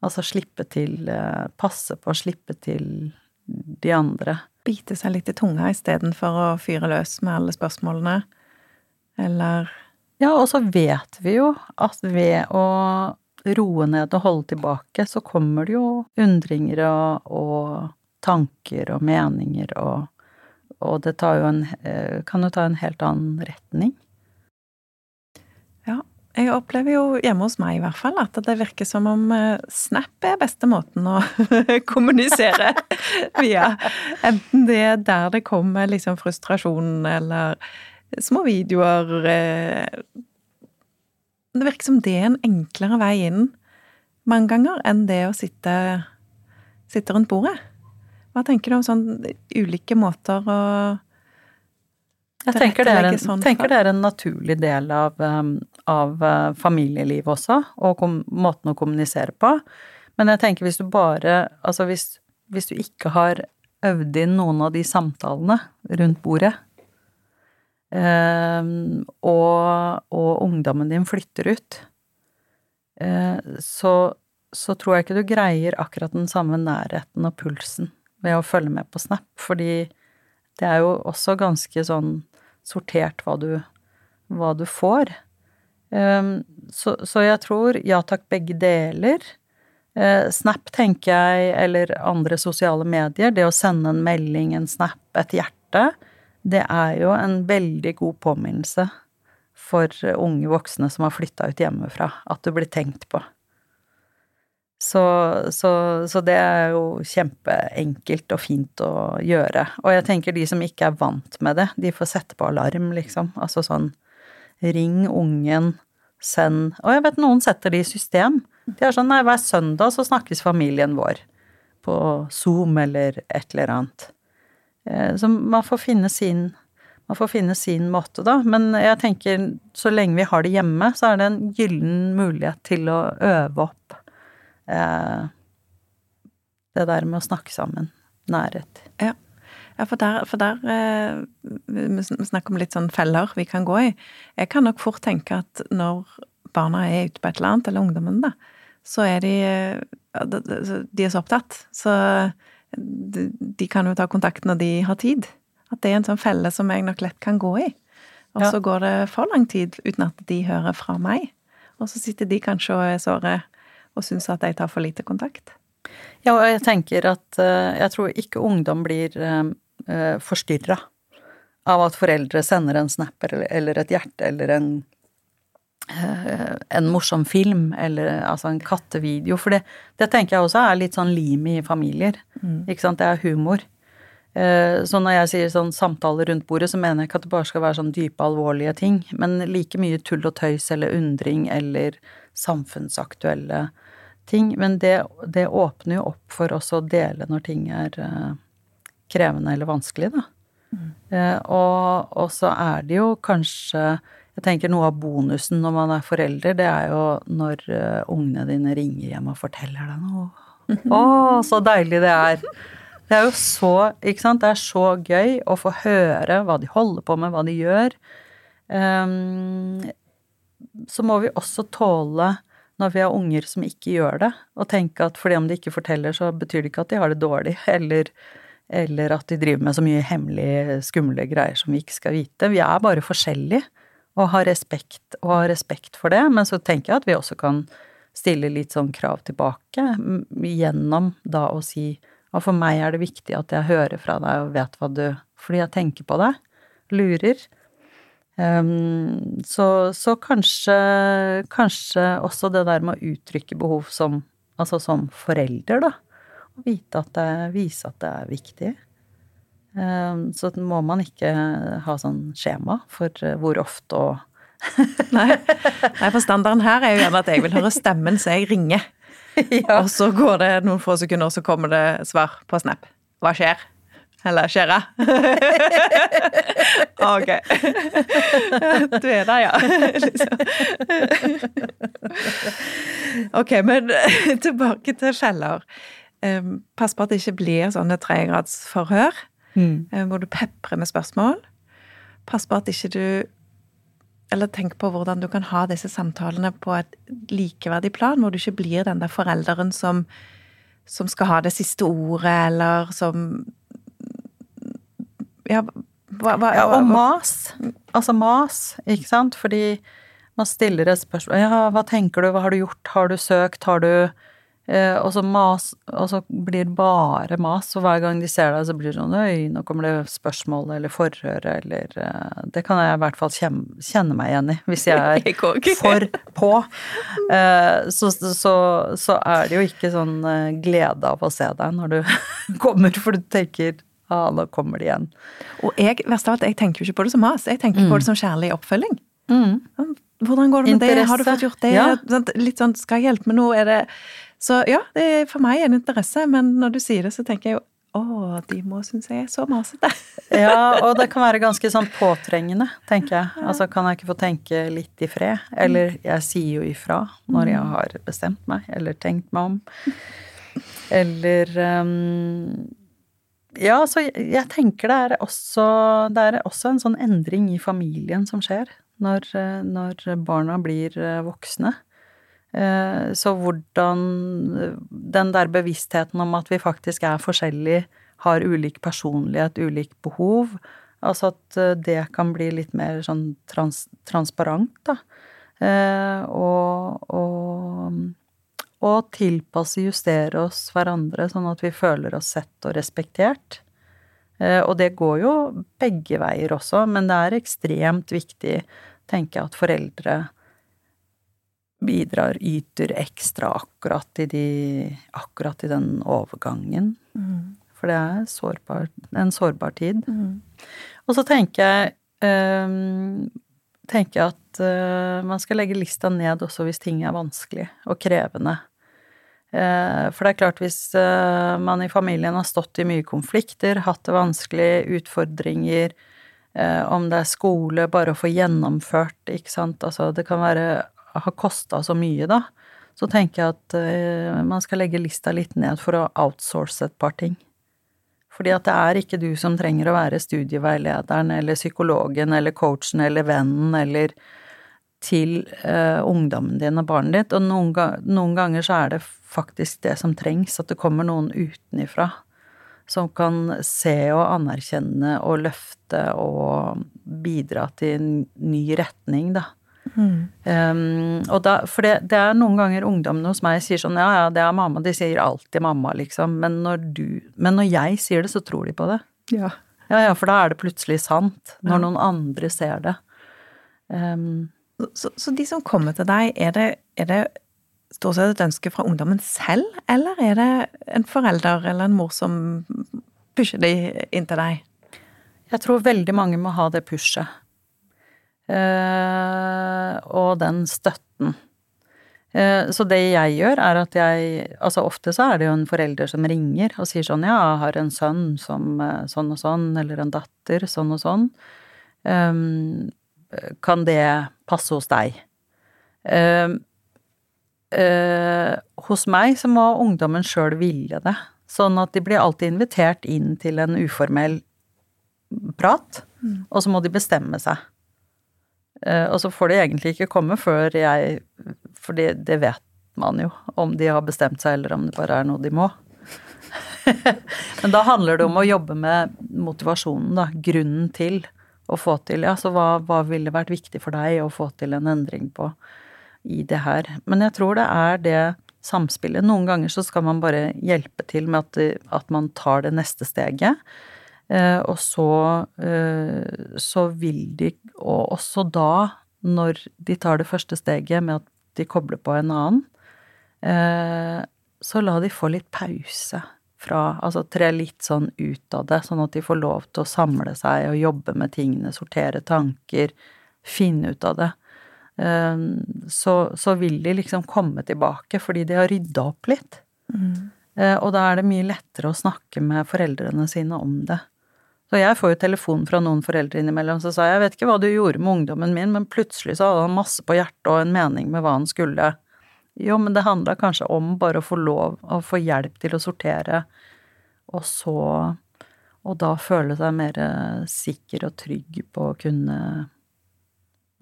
Altså slippe til eh, Passe på å slippe til de andre. Bite seg litt i tunga istedenfor å fyre løs med alle spørsmålene. Eller Ja, og så vet vi jo at ved å roe ned og holde tilbake, så kommer det jo undringer og, og tanker og meninger og Og det tar jo en, eh, kan jo ta en helt annen retning. Jeg opplever jo hjemme hos meg i hvert fall at det virker som om eh, Snap er beste måten å kommunisere via. Enten det er der det kommer liksom frustrasjon eller små videoer eh, Det virker som det er en enklere vei inn mange ganger enn det å sitte, sitte rundt bordet. Hva tenker du om sånn ulike måter å Jeg tenker det, er en, sånn tenker det er en naturlig del av, um, av uh, familielivet også, og måten å kommunisere på. Men jeg tenker hvis du bare Altså hvis, hvis du ikke har øvd inn noen av de samtalene rundt bordet, um, og, og ungdommen din flytter ut, eh, så, så tror jeg ikke du greier akkurat den samme nærheten og pulsen ved å følge med på Snap, fordi det er jo også ganske sånn sortert hva du, hva du får. Um, så, så jeg tror ja takk, begge deler. Eh, Snap, tenker jeg, eller andre sosiale medier, det å sende en melding, en snap, et hjerte, det er jo en veldig god påminnelse for unge voksne som har flytta ut hjemmefra, at du blir tenkt på. Så, så, så det er jo kjempeenkelt og fint å gjøre. Og jeg tenker de som ikke er vant med det, de får sette på alarm, liksom. Altså sånn ring ungen, send Og jeg vet noen setter det i system. De er sånn nei, hver søndag så snakkes familien vår på Zoom eller et eller annet. Eh, Så man får finne sin man får finne sin måte, da. Men jeg tenker så lenge vi har det hjemme, så er det en gyllen mulighet til å øve opp eh, det der med å snakke sammen. Nærhet. Ja. Ja, for der, for der eh, Vi snakker om litt sånn feller vi kan gå i. Jeg kan nok fort tenke at når barna er ute på et eller annet, eller ungdommen, da, så er de eh, de- er så opptatt. Så de, kan jo ta kontakt når de har tid. At det er en sånn felle som jeg nok lett kan gå i. Og Ja. så går det for lang tid uten at de hører fra meg. Og så sitter de kanskje og er såre og syns at jeg tar for lite kontakt. Ja, og jeg tenker at eh, jeg tror ikke ungdom blir uh, forstyrra av at foreldre sender en snap eller, eller et hjerte eller en eh, en morsom film, eller altså en kattevideo. For det, det tenker jeg også er litt sånn lim i familier. Ikke sant. Det er humor. Eh, Så når jeg sier sånn samtaler rundt bordet, så mener jeg ikke at det bare skal være sånn dype, alvorlige ting, men like mye tull og tøys eller undring eller samfunnsaktuelle ting. Men det, det åpner jo opp for oss å dele når ting er eh, krevende eller vanskelig, da. Mm. og, og så er det jo kanskje Jeg tenker noe av bonusen når man er forelder, det er jo når eh, ungene dine ringer hjem og forteller deg noe. Å, så deilig det er. Det er jo så, ikke sant, det er så gøy å få høre hva de holder på med, hva de gjør. Um, så må vi også tåle, når vi har unger som ikke gjør det, og tenke at fordi om de ikke forteller, så betyr det ikke at de har det dårlig, eller, eller at de driver med så mye hemmelige, skumle greier som vi ikke skal vite. Vi er bare forskjellige, og har respekt, og har respekt for det, men så tenker jeg at vi også kan stille litt sånn krav tilbake, gjennom da å si og for meg er det viktig at jeg hører fra deg og vet hva du Fordi jeg tenker på deg, lurer. Um, så, så kanskje, kanskje også det der med å uttrykke behov som Altså som forelder, da. Og vite at det, vise at det er viktig. Ehm, så må man ikke ha sånn skjema for eh, hvor ofte og Nei. Nei, for standarden her er jo gjerne at jeg vil høre stemmen, så jeg ringer. Ja. Og så går det noen få sekunder, så kommer det svar på Snap. Hva skjer? Eller skjer'a? ok. Du er der, ja. ok, men tilbake til feller. Um, pass på at det ikke blir sånne tregradsforhør mm. um, hvor du peprer med spørsmål. Pass på at ikke du Eller tenk på hvordan du kan ha disse samtalene på et likeverdig plan, hvor du ikke blir den der forelderen som, som skal ha det siste ordet, eller som Ja, hva, hva, ja og mas. Altså mas, ikke sant? Fordi man stiller et spørsmål Ja, hva tenker du, hva har du gjort, har du søkt, har du Eh, og så mas, og så blir det bare mas, og hver gang de ser deg, så blir det sånn Oi, nå kommer det spørsmål eller forhør eller uh, Det kan jeg i hvert fall kjenne, meg igjen i, hvis jeg er for på. Uh, så, så, så, er det jo ikke sånn glede av å se deg når du kommer, for du tenker ja, ah, nå kommer de igjen. Og jeg, verst av alt, jeg tenker jo ikke på det som mas, jeg tenker mm. på det som kjærlig oppfølging. Mm. Hvordan går det med Interesse. det, har du fått gjort det? Ja. Litt sånn, skal jeg hjelpe med noe, er det så ja, det er for meg en interesse, men når du sier det, så tenker jeg jo å, de må synes jeg er så masete. ja, og det kan være ganske sånn påtrengende, tenker jeg. Altså kan jeg ikke få tenke litt i fred? Eller jeg sier jo ifra når jeg mm. har bestemt meg, eller tenkt meg om. Eller um, Ja, så jeg tenker det er, også, det er også en sånn endring i familien som skjer når, når barna blir eh, voksne. Eh, så hvordan Den der bevisstheten om at vi faktisk er forskjellige, har ulik personlighet, ulik behov, altså at eh, det kan bli litt mer sånn trans, transparent, da. Eh, og, og, og tilpasse, justere oss hverandre, sånn at vi føler oss sett og respektert. Og det går jo begge veier også, men det er ekstremt viktig, tenker jeg, at foreldre bidrar, yter ekstra akkurat i, de, akkurat i den overgangen. Mm. For det er sårbar, en sårbar tid. Mm. Og så tenker jeg um, tenker jeg at uh, man skal legge lista ned også hvis ting er vanskelig og krevende. Uh, for det er klart, hvis uh, man i familien har stått i mye konflikter, hatt det vanskelig, utfordringer, om det er skole, bare å få gjennomført, ikke sant, altså det kan være har kosta så mye, da, så tenker jeg at uh, man skal legge lista litt ned for å outsource et par ting. Fordi at det er ikke du som trenger å være studieveilederen eller psykologen eller coachen eller vennen eller til uh, ungdommen din og barnet ditt, og noen, ga noen, ganger så er det faktisk det som trengs, at det kommer noen utenifra som kan se og anerkjenne og løfte og bidra til en ny retning, da. Mm. Um, og da, for det, det, er noen ganger ungdommene hos meg sier sånn ja, ja, det er mamma, de sier alltid mamma, liksom, men når du Men når jeg sier det, så tror de på det. Ja. Ja, ja, for da er det plutselig sant, når ja. noen andre ser det. Um, så, så, de som kommer til deg, er det, er det stort sett et ønske fra ungdommen selv, eller er det en forelder eller en mor som pusher de inn til deg? Jeg tror veldig mange må ha det pushet. Eh, og den støtten. Eh, så det jeg gjør, er at jeg Altså ofte så er det jo en forelder som ringer og sier sånn Ja, jeg har en sønn som eh, sånn og sånn, eller en datter sånn og sånn. Kan det passe hos deg? Hos meg så må ungdommen sjøl ville det. Sånn at de blir alltid invitert inn til en uformell prat, mm. og så må de bestemme seg. Eh, og så får de egentlig ikke komme før jeg For det vet man jo, om de har bestemt seg, eller om det bare er noe de må. Men da handler det om å jobbe med motivasjonen, da. Grunnen til å få til Ja, så hva, hva ville vært viktig for deg å få til en endring på i det her? Men jeg tror det er det samspillet. Noen ganger så skal man bare hjelpe til med at, at man tar det neste steget. Eh, og så, eh, så vil de, og også da, når de tar det første steget med at de kobler på en annen, eh, så la de få litt pause fra Altså tre litt sånn ut av det, sånn at de får lov til å samle seg og jobbe med tingene, sortere tanker, finne ut av det. Så, så vil de liksom komme tilbake fordi de har rydda opp litt. Mm. Og da er det mye lettere å snakke med foreldrene sine om det. Så jeg får jo telefon fra noen foreldre innimellom, så sa jeg jeg vet ikke hva du gjorde med ungdommen min, men plutselig så hadde han masse på hjertet og en mening med hva han skulle. Jo, men det handla kanskje om bare å få lov, å få hjelp til å sortere, og så Og da føle seg mer sikker og trygg på å kunne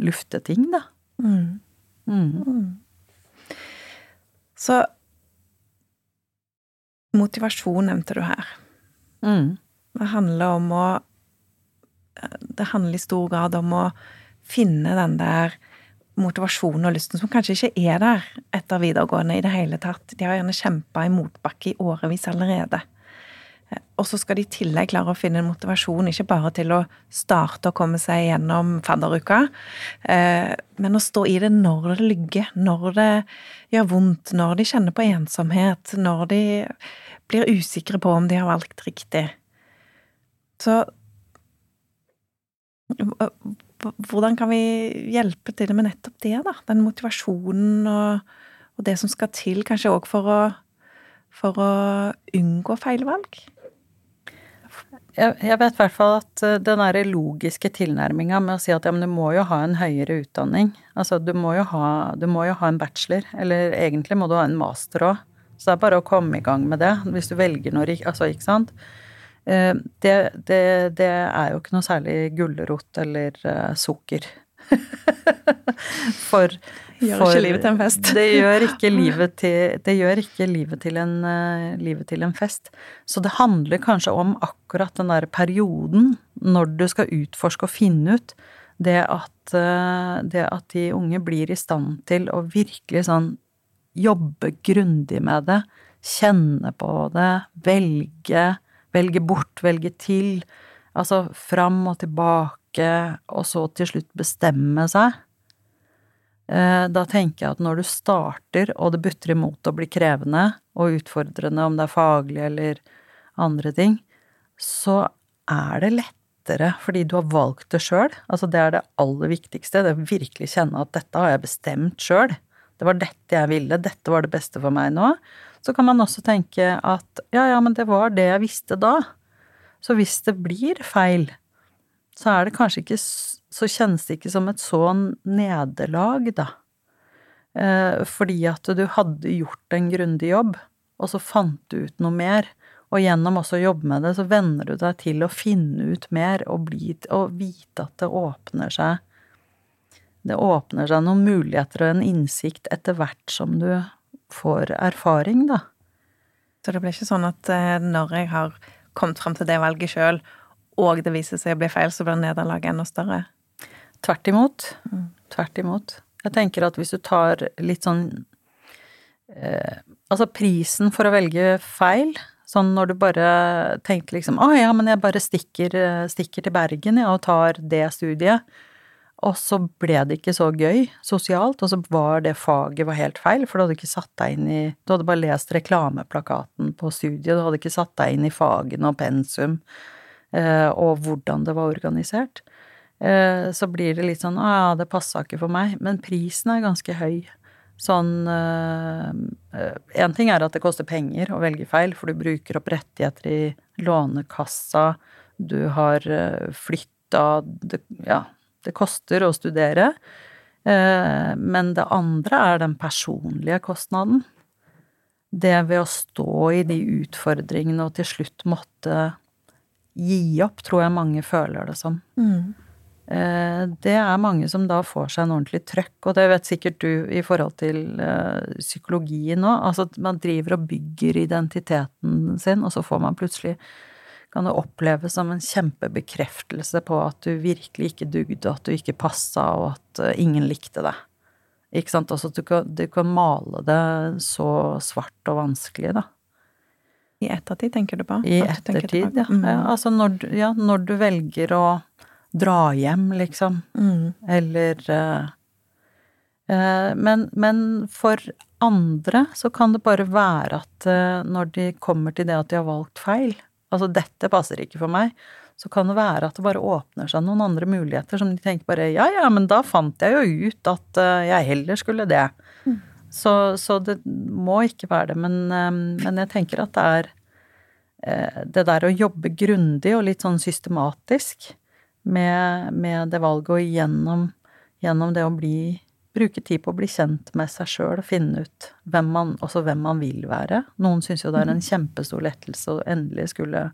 lufte ting, da. Mm. Mm. Så motivasjon nevnte du her. Mm. Det handler om å Det handler i stor grad om å finne den der motivasjonen og lysten som kanskje ikke er der etter videregående i det hele tatt. De har gjerne kjempa i motbakke i årevis allerede. Og så skal de i tillegg klare å finne motivasjon, ikke bare til å starte og komme seg gjennom fadderuka, eh, men å stå i det når det lygger, når det gjør vondt, når de kjenner på ensomhet, når de blir usikre på om de har valgt riktig. Så hvordan kan vi hjelpe til med nettopp det, da? Den motivasjonen og, og det som skal til, kanskje òg for for å unngå feilvalg? Jeg, jeg vet i hvert fall at eh, den derre logiske tilnærminga med å si at ja, men du må jo ha en høyere utdanning. Altså, du må jo ha, må jo ha en bachelor, eller egentlig må du ha en master òg. Så det er bare å komme i gang med det, hvis du velger noe Altså, ikke sant. Eh, det, det, det er jo ikke noe særlig gulrot eller uh, sukker. for Gjør ikke livet til en fest. det gjør ikke livet til, det gjør ikke livet til, en, uh, livet til en fest. Så det handler kanskje om akkurat den der perioden når du skal utforske og finne ut det at, det at de unge blir i stand til å virkelig sånn jobbe grundig med det, kjenne på det, velge, velge bort, velge til. Altså fram og tilbake, og så til slutt bestemme seg. Eh, da tenker jeg at når du starter, og det butter imot å bli krevende og utfordrende, om det er faglig eller andre ting, så er det lettere fordi du har valgt det sjøl. Altså det er det aller viktigste. Det å virkelig kjenne at dette har jeg bestemt sjøl. Det var dette jeg ville, dette var det beste for meg nå. Så kan man også tenke at ja, ja, men det var det jeg visste da. Så hvis det blir feil, så er det kanskje ikke Så kjennes det ikke som et sånn nederlag, da. Eh, fordi at du hadde gjort en grundig jobb, og så fant du ut noe mer. Og gjennom også å jobbe med det, så venner du deg til å finne ut mer og, bli, og vite at det åpner seg Det åpner seg noen muligheter og en innsikt etter hvert som du får erfaring, da. Så det blir ikke sånn at eh, når jeg har kommet fram til det valget sjøl, og det viser seg å bli feil, så blir nederlaget enda større? Tvert imot. Mm. Tvert imot. Jeg tenker at hvis du tar litt sånn eh, Altså prisen for å velge feil, sånn når du bare tenker liksom Å ja, men jeg bare stikker, eh, stikker til Bergen, ja, og tar det studiet. Og så ble det ikke så gøy sosialt, og så var det faget var helt feil, for du hadde ikke satt deg inn i Du hadde bare lest reklameplakaten på studiet, du hadde ikke satt deg inn i fagene og pensum eh, og hvordan det var organisert. Eh, så blir det litt sånn Å ja, det passa ikke for meg. Men prisen er ganske høy. Sånn Én ting er at det koster penger å velge feil, for du bruker opp rettigheter i Lånekassa, du har flytta Ja, det koster å studere. Men det andre er den personlige kostnaden. Det ved å stå i de utfordringene og til slutt måtte gi opp, tror jeg mange føler det som. Mm. Det er mange som da får seg en ordentlig trøkk, og det vet sikkert du i forhold til psykologien nå. Altså at man driver og bygger identiteten sin, og så får man plutselig kan det oppleves som en kjempebekreftelse på at du virkelig ikke dugde, at du ikke passa, og at ingen likte deg. Ikke sant? Altså at du kan, du kan male det så svart og vanskelig, da. I ettertid, tenker du på? I ettertid, ja. Mm. ja. Altså når, ja, når du velger å dra hjem, liksom. Mm. Eller uh, uh, men, men, for andre så kan det bare være at uh, når de kommer til det at de har valgt feil, altså dette passer ikke for meg, så kan det være at det bare åpner seg noen andre muligheter som de tenker bare ja ja, men da fant jeg jo ut at jeg heller skulle det. Mm. Så, så, det må ikke være det. Men, men, jeg tenker at det er eh, det der å jobbe grundig og litt sånn systematisk med, med det valget og gjennom, gjennom det å bli Bruke tid på å bli kjent med seg sjøl og finne ut hvem man, også hvem man vil være. Noen syns jo det er en kjempestor lettelse å endelig skulle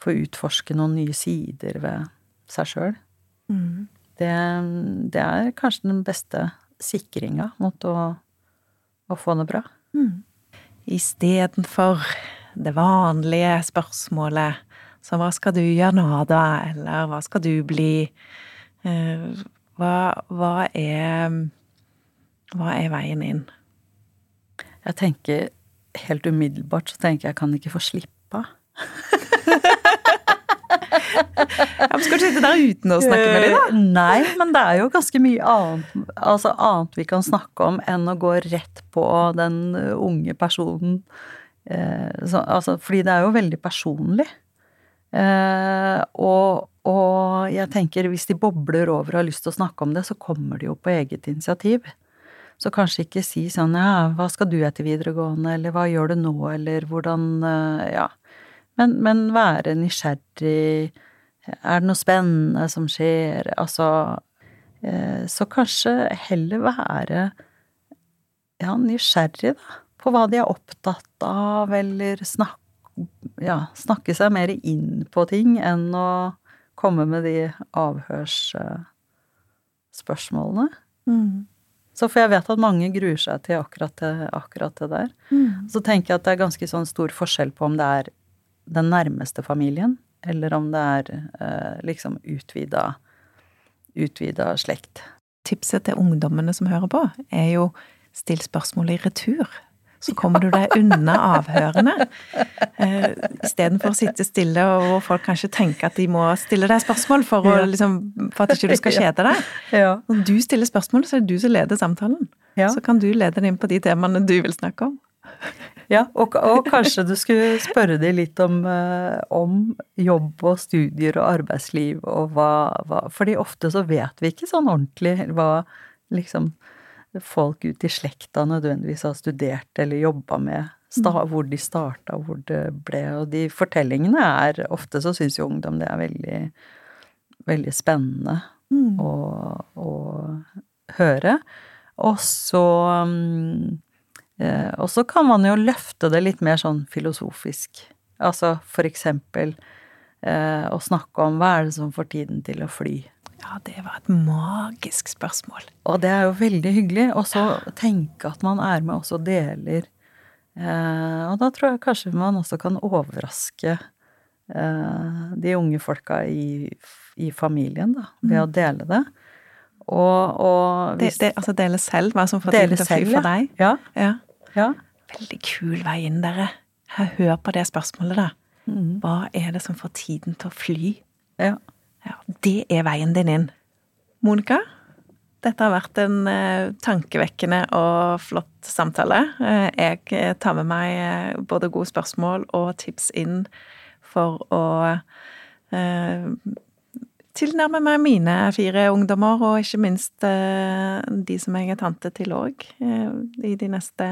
få utforske noen nye sider ved seg sjøl. Mm. Det, det, er kanskje den beste sikringa mot å, å få det bra. Mm. Istedenfor det vanlige spørsmålet så hva skal du gjøre nå, da? Eller hva skal du bli? Eh, hva, hva er Hva er veien inn? Jeg tenker helt umiddelbart så tenker jeg kan ikke få slippe av. ja, skal du sitte der uten å snakke med dem, da? Eh, nei, men det er jo ganske mye annet, altså annet vi kan snakke om enn å gå rett på den unge personen. Eh, så, altså, fordi det er jo veldig personlig. Eh, og, og, jeg tenker hvis de bobler over og har lyst til å snakke om det, så kommer de jo på eget initiativ. Så kanskje ikke si sånn ja, hva skal du etter videregående, eller hva gjør du nå, eller hvordan eh, Ja. Men, men være nysgjerrig. Er det noe spennende som skjer? Altså eh, Så kanskje heller være ja, nysgjerrig, da. På hva de er opptatt av, eller snakke ja, snakke seg mer inn på ting enn å komme med de avhørsspørsmålene. Mm. Så for jeg vet at mange gruer seg til akkurat det, akkurat det der. Mm. Så tenker jeg at det er ganske sånn stor forskjell på om det er den nærmeste familien, eller om det er eh, liksom utvida, utvida slekt. Tipset til ungdommene som hører på, er jo still spørsmål i retur så kommer du deg unna avhørene. Eh, Istedenfor å sitte stille og hvor folk kanskje tenker at de må stille deg spørsmål for, å, liksom, for at ikke du skal kjede deg. Ja. Når du stiller spørsmål, så er det du som leder samtalen. Ja. Så kan du lede den inn på de temaene du vil snakke om. Ja, og, og kanskje du skulle spørre de litt om, eh, om, jobb og studier og arbeidsliv og hva, hva Fordi ofte så vet vi ikke sånn ordentlig hva liksom folk ut i slekta nødvendigvis har studert eller jobba med. Mm. hvor de starta, hvor det ble. Og de fortellingene er Ofte så syns jo ungdom det er veldig, veldig spennende Mm. å, å høre. Og så um, eh, Og så kan man jo løfte det litt mer sånn filosofisk. Altså for eksempel eh, å snakke om hva er det som får tiden til å fly? Ja, det var et magisk spørsmål. Og det er jo veldig hyggelig. Og så tenke at man er med også deler. Eh, og da tror jeg kanskje man også kan overraske eh, de unge folka i, i familien, da, ved å dele det. Og, og hvis, de, de, altså dele selv hva som får til å fly for deg. Ja. Ja. ja. Veldig kul vei inn, dere. Hør på det spørsmålet, da. Mm. Hva er det som får tiden til å fly? ja. Ja, det er veien din inn. Monica, dette har vært en eh, tankevekkende og flott samtale. Eh, jeg tar med meg eh, både gode spørsmål og tips inn for å eh, tilnærme meg mine fire ungdommer, og ikke minst eh, de som jeg er tante til òg, eh, i de neste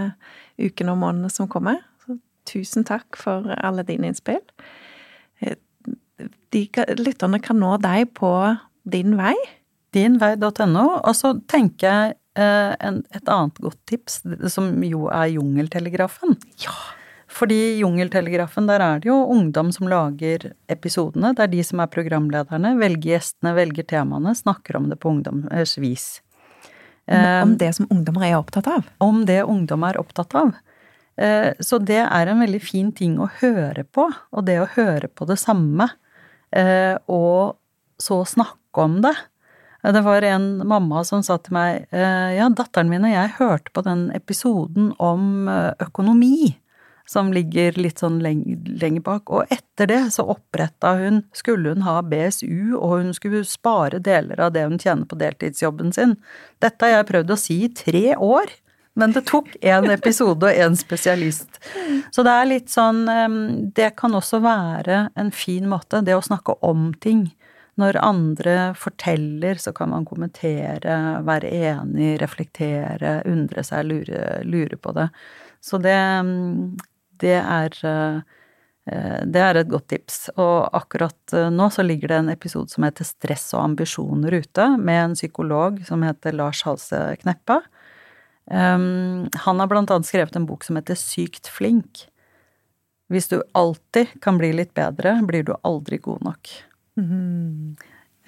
ukene og månedene som kommer. Så tusen takk for alle dine innspill. Eh, de, lytterne kan nå deg på din vei. Dinvei.no. Og så tenker jeg eh, en, et annet godt tips, som jo er Jungeltelegrafen. Ja. Fordi Jungeltelegrafen, der er det jo ungdom som lager episodene. Det er de som er programlederne, velger gjestene, velger temaene, snakker om det på ungdommers vis. Om, om det som ungdommer er opptatt av. Om det ungdom er opptatt av. Eh, så det er en veldig fin ting å høre på, og det å høre på det samme, eh, og så snakke om det. Eh, Det var en mamma som sa til meg ja, datteren min og jeg hørte på den episoden om økonomi som ligger litt sånn lenger bak, og etter det så oppretta hun Skulle hun ha BSU, og hun skulle spare deler av det hun tjener på deltidsjobben sin. Dette har jeg prøvd å si i tre år, men det tok én episode og én spesialist. Så det er litt sånn Det kan også være en fin måte, det å snakke om ting. Når andre forteller, så kan man kommentere, være enig, reflektere, undre seg, lure, lure på det. Så det, det er Eh, det er et godt tips. Og akkurat eh, nå så ligger det en episode som heter Stress og ambisjoner ute, med en psykolog som heter Lars Halse Kneppa. Um, han har blant annet skrevet en bok som heter Sykt flink. Hvis du alltid kan bli litt bedre, blir du aldri god nok. Mm.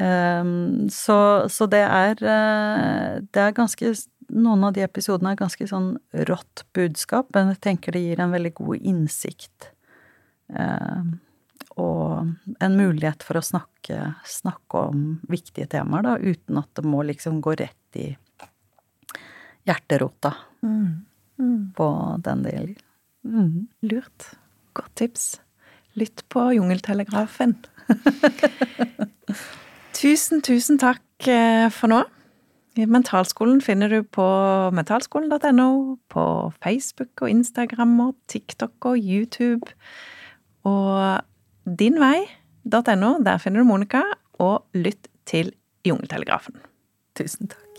Um, så, så, det er eh, Det er ganske Noen av de episodene er ganske sånn rått budskap, men jeg tenker det gir en veldig god innsikt Um, og en mulighet for å snakke, snakke, om viktige temaer, da, uten at det må liksom gå rett i hjerterota mm. Mm. på den det gjelder. Mm. Lurt. Godt tips. Lytt på Jungeltelegrafen. tusen, tusen takk eh, for nå. Mentalskolen finner du på mentalskolen.no, på Facebook og Instagram og TikTok og YouTube. Og dinvei.no, der finner du Monica, og lytt til Jungeltelegrafen. Tusen takk.